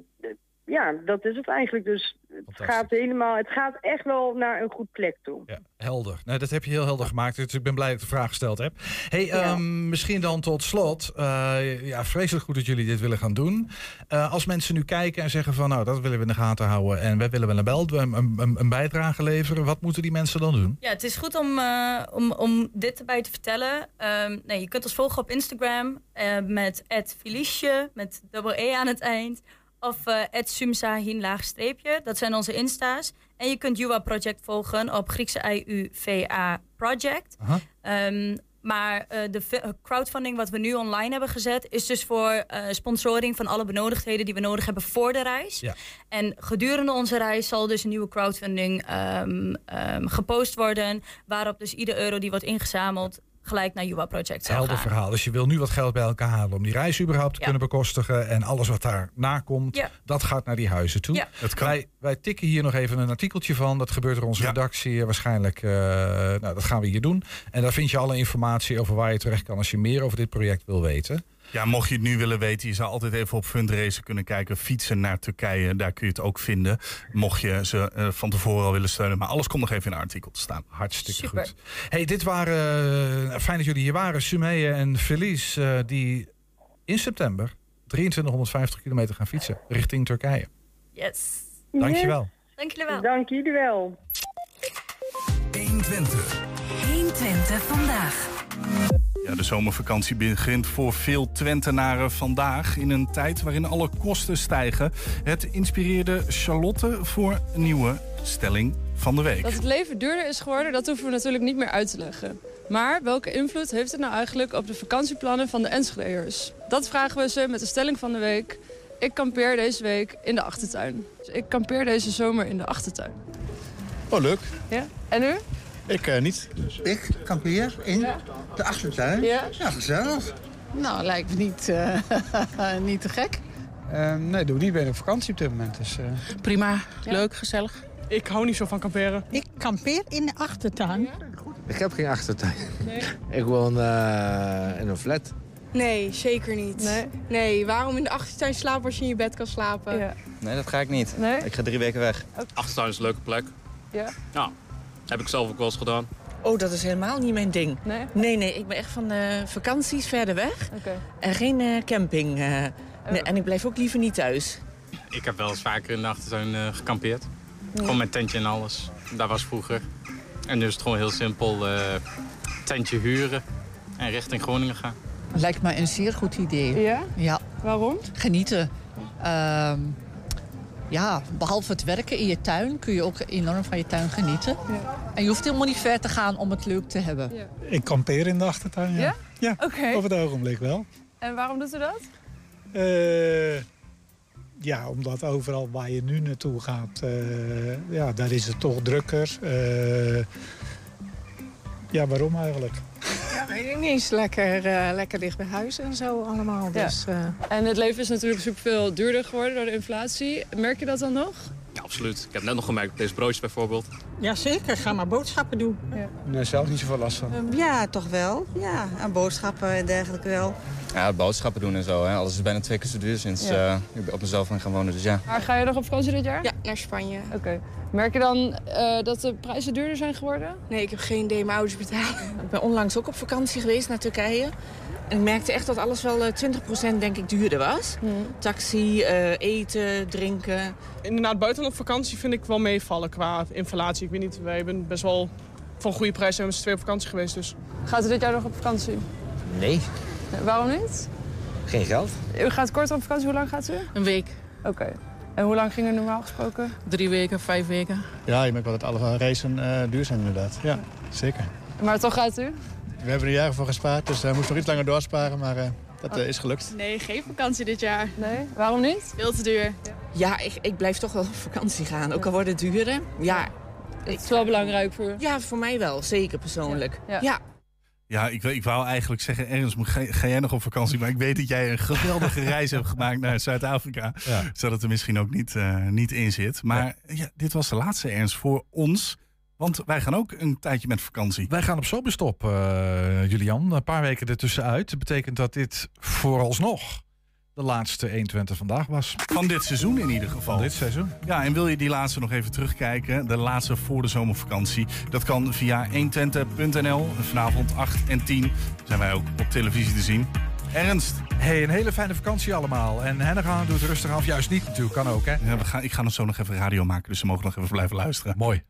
ja, dat is het eigenlijk. Dus het gaat helemaal, het gaat echt wel naar een goed plek toe. Ja, helder. Nou, dat heb je heel helder gemaakt. Dus ik ben blij dat ik de vraag gesteld heb. Hey, ehm, misschien dan tot slot. eh, ja, vreselijk goed dat jullie dit willen gaan doen. Eh, als mensen nu kijken en zeggen van... nou, dat willen we in de gaten houden... en wij willen wel een, bel, een, een, een bijdrage leveren... wat moeten die mensen dan doen? Ja, het is goed om, eh, om, om dit erbij te vertellen. Ehm, nee, je kunt ons volgen op Instagram met Felicie, met dubbel E aan het eind. Of eh Sumsahin laagstreepje. Dat zijn onze insta's. En je kunt Juwa Project volgen op Griekse IUVA Project. Ehm, maar eh, de fi- crowdfunding wat we nu online hebben gezet... is dus voor eh, sponsoring van alle benodigdheden die we nodig hebben voor de reis. Ja. En gedurende onze reis zal dus een nieuwe crowdfunding ehm, ehm, gepost worden... waarop dus ieder euro die wordt ingezameld gelijk naar Juwa Project zal Helder gaan. verhaal. Dus je wil nu wat geld bij elkaar halen... om die reis überhaupt te Ja. kunnen bekostigen... en alles wat daarna komt, Ja. dat gaat naar die huizen toe. Ja. Wij, wij tikken hier nog even een artikeltje van. Dat gebeurt door onze redactie. eh, Waarschijnlijk, eh, nou, dat gaan we hier doen. En daar vind je alle informatie over waar je terecht kan... als je meer over dit project wil weten. Ja, mocht je het nu willen weten, je zou altijd even op fundraiser kunnen kijken. Fietsen naar Turkije, daar kun je het ook vinden. Mocht je ze eh, van tevoren al willen steunen. Maar alles komt nog even in een artikel te staan. Hartstikke Super. goed. Hey, dit waren, eh, fijn dat jullie hier waren, Sumeye en Felice, eh, die in september 2350 kilometer gaan fietsen richting Turkije. Yes. Dankjewel. Dank jullie wel. Dank jullie wel. 120. 120 vandaag. Ja, de zomervakantie begint voor veel Twentenaren vandaag. In een tijd waarin alle kosten stijgen. Het inspireerde Charlotte voor een nieuwe stelling van de week. Dat het leven duurder is geworden, dat hoeven we natuurlijk niet meer uit te leggen. Maar welke invloed heeft het nou eigenlijk op de vakantieplannen van de Enschedeërs? Dat vragen we ze met de stelling van de week. Ik kampeer deze week in de achtertuin. Dus ik kampeer deze zomer in de achtertuin. Oh, leuk. Ja? En u? Ik eh, niet. Ik kampeer in de achtertuin. Ja? Ja, gezellig. Nou, lijkt me niet, eh, niet te gek. Ehm, nee, doe ik niet. ben op vakantie op dit moment. Dus, eh. Prima, leuk, gezellig. Ik hou niet zo van kamperen. Ik kampeer in de achtertuin. Ik heb geen achtertuin. Nee. Ik woon eh, in een flat. Nee, zeker niet. Nee? Nee, waarom in de achtertuin slapen als je in je bed kan slapen? Ja. Nee, dat ga ik niet. Nee? Ik ga drie weken weg. Achtertuin is een leuke plek. Ja? Ja, heb ik zelf ook wel eens gedaan. Oh, dat is helemaal niet mijn ding. Nee? Nee, nee, ik ben echt van eh, vakanties verder weg. Oké. En geen eh, camping. eh. Nee, en ik blijf ook liever niet thuis. Ik heb wel eens vaker in de achtertuin eh, gekampeerd. Gewoon met tentje en alles. Daar was vroeger. En nu is het gewoon heel simpel. eh, tentje huren en richting Groningen gaan. Lijkt me een zeer goed idee. Ja? Ja. Waarom? Genieten. Ehm, ja, behalve het werken in je tuin kun je ook enorm van je tuin genieten. En je hoeft helemaal niet ver te gaan om het leuk te hebben. Ja. Ik kampeer in de achtertuin, ja. Ja? Ja, Oké. op het ogenblik wel. En waarom doet u dat? Eh, ja, omdat overal waar je nu naartoe gaat, eh, ja, daar is het toch drukker. Eh, ja, waarom eigenlijk? Ja, weet ik niet. Lekker, eh, lekker dicht bij huis en zo allemaal. Ja. Dus, eh, En het leven is natuurlijk superveel duurder geworden door de inflatie. Merk je dat dan nog? Ja, absoluut. Ik heb net nog gemerkt, deze broodjes bijvoorbeeld. Jazeker, ga maar boodschappen doen. Nee, zelf niet zoveel last van. Ehm, ja, toch wel. Ja, aan boodschappen en dergelijke wel. Ja, boodschappen doen en zo. Hè. Alles is bijna twee keer zo duur sinds Ja. eh, ik op mezelf ben gaan wonen. Dus ja. Maar ga je nog op vakantie dit jaar? Ja, naar Spanje. Oké. Merk je dan eh, dat de prijzen duurder zijn geworden? Nee, ik heb geen idee. Mijn ouders betalen. ik ben onlangs ook op vakantie geweest naar Turkije. En ik merkte echt dat alles wel eh, 20% denk ik duurder was. Taxi, eh, eten, drinken. Inderdaad, buiten op vakantie vind ik wel meevallen qua inflatie. Ik weet niet, wij hebben best wel van goede prijzen zijn we twee op vakantie geweest. Dus. Gaat u dit jaar nog op vakantie? Nee, Nee, waarom niet? geen geld. U gaat kort op vakantie. Hoe lang gaat u? Een week, Oké. En hoe lang ging u normaal gesproken? drie weken, vijf weken. Ja, je merkt wel dat alle reizen eh, duur zijn inderdaad. Ja, zeker. Maar toch gaat u? We hebben er jaren voor gespaard, dus we moesten nog iets langer doorsparen. Maar eh, dat eh, is gelukt. Nee, geen vakantie dit jaar. Nee? Waarom niet? Veel te duur. Ja, ik, ik blijf toch wel op vakantie gaan. Ook al wordt het duurder. Ja, Het is wel belangrijk voor ja, voor mij wel. Zeker persoonlijk. Ja. ja. Ja, ik, ik wou eigenlijk zeggen, Ernst, ga, ga jij nog op vakantie? Maar ik weet dat jij een geweldige reis hebt gemaakt naar Zuid-Afrika. Ja. Zodat het er misschien ook niet, eh, niet in zit. Maar ja. dit was de laatste Ernst voor ons. Want wij gaan ook een tijdje met vakantie. Wij gaan op zomerstop, eh, Julian. Een paar weken ertussenuit. Dat betekent dat dit vooralsnog de laatste 120 vandaag was. Van dit seizoen in ieder geval. Van dit seizoen. Ja, en wil je die laatste nog even terugkijken? De laatste voor de zomervakantie. Dat kan via 120.nl. Vanavond 8 en 10 zijn wij ook op televisie te zien. Ernst. Hey, een hele fijne vakantie allemaal. En Hennegaan doet rustig. Of juist niet natuurlijk, kan ook hè. Ja, we gaan, ik ga nog zo nog even radio maken, dus ze mogen nog even blijven luisteren. Mooi.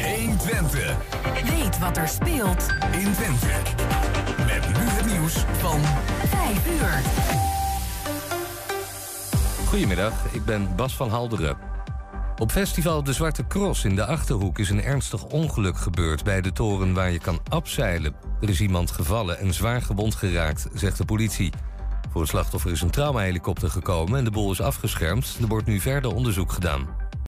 120. Weet wat er speelt in Twente. Met nu het nieuws van 5 uur. Goedemiddag, ik ben Bas van Halderen. Op festival De Zwarte Cross in de Achterhoek is een ernstig ongeluk gebeurd... bij de toren waar je kan abzeilen. Er is iemand gevallen en zwaar gewond geraakt, zegt de politie. Voor het slachtoffer is een traumahelikopter gekomen en de boel is afgeschermd. Er wordt nu verder onderzoek gedaan.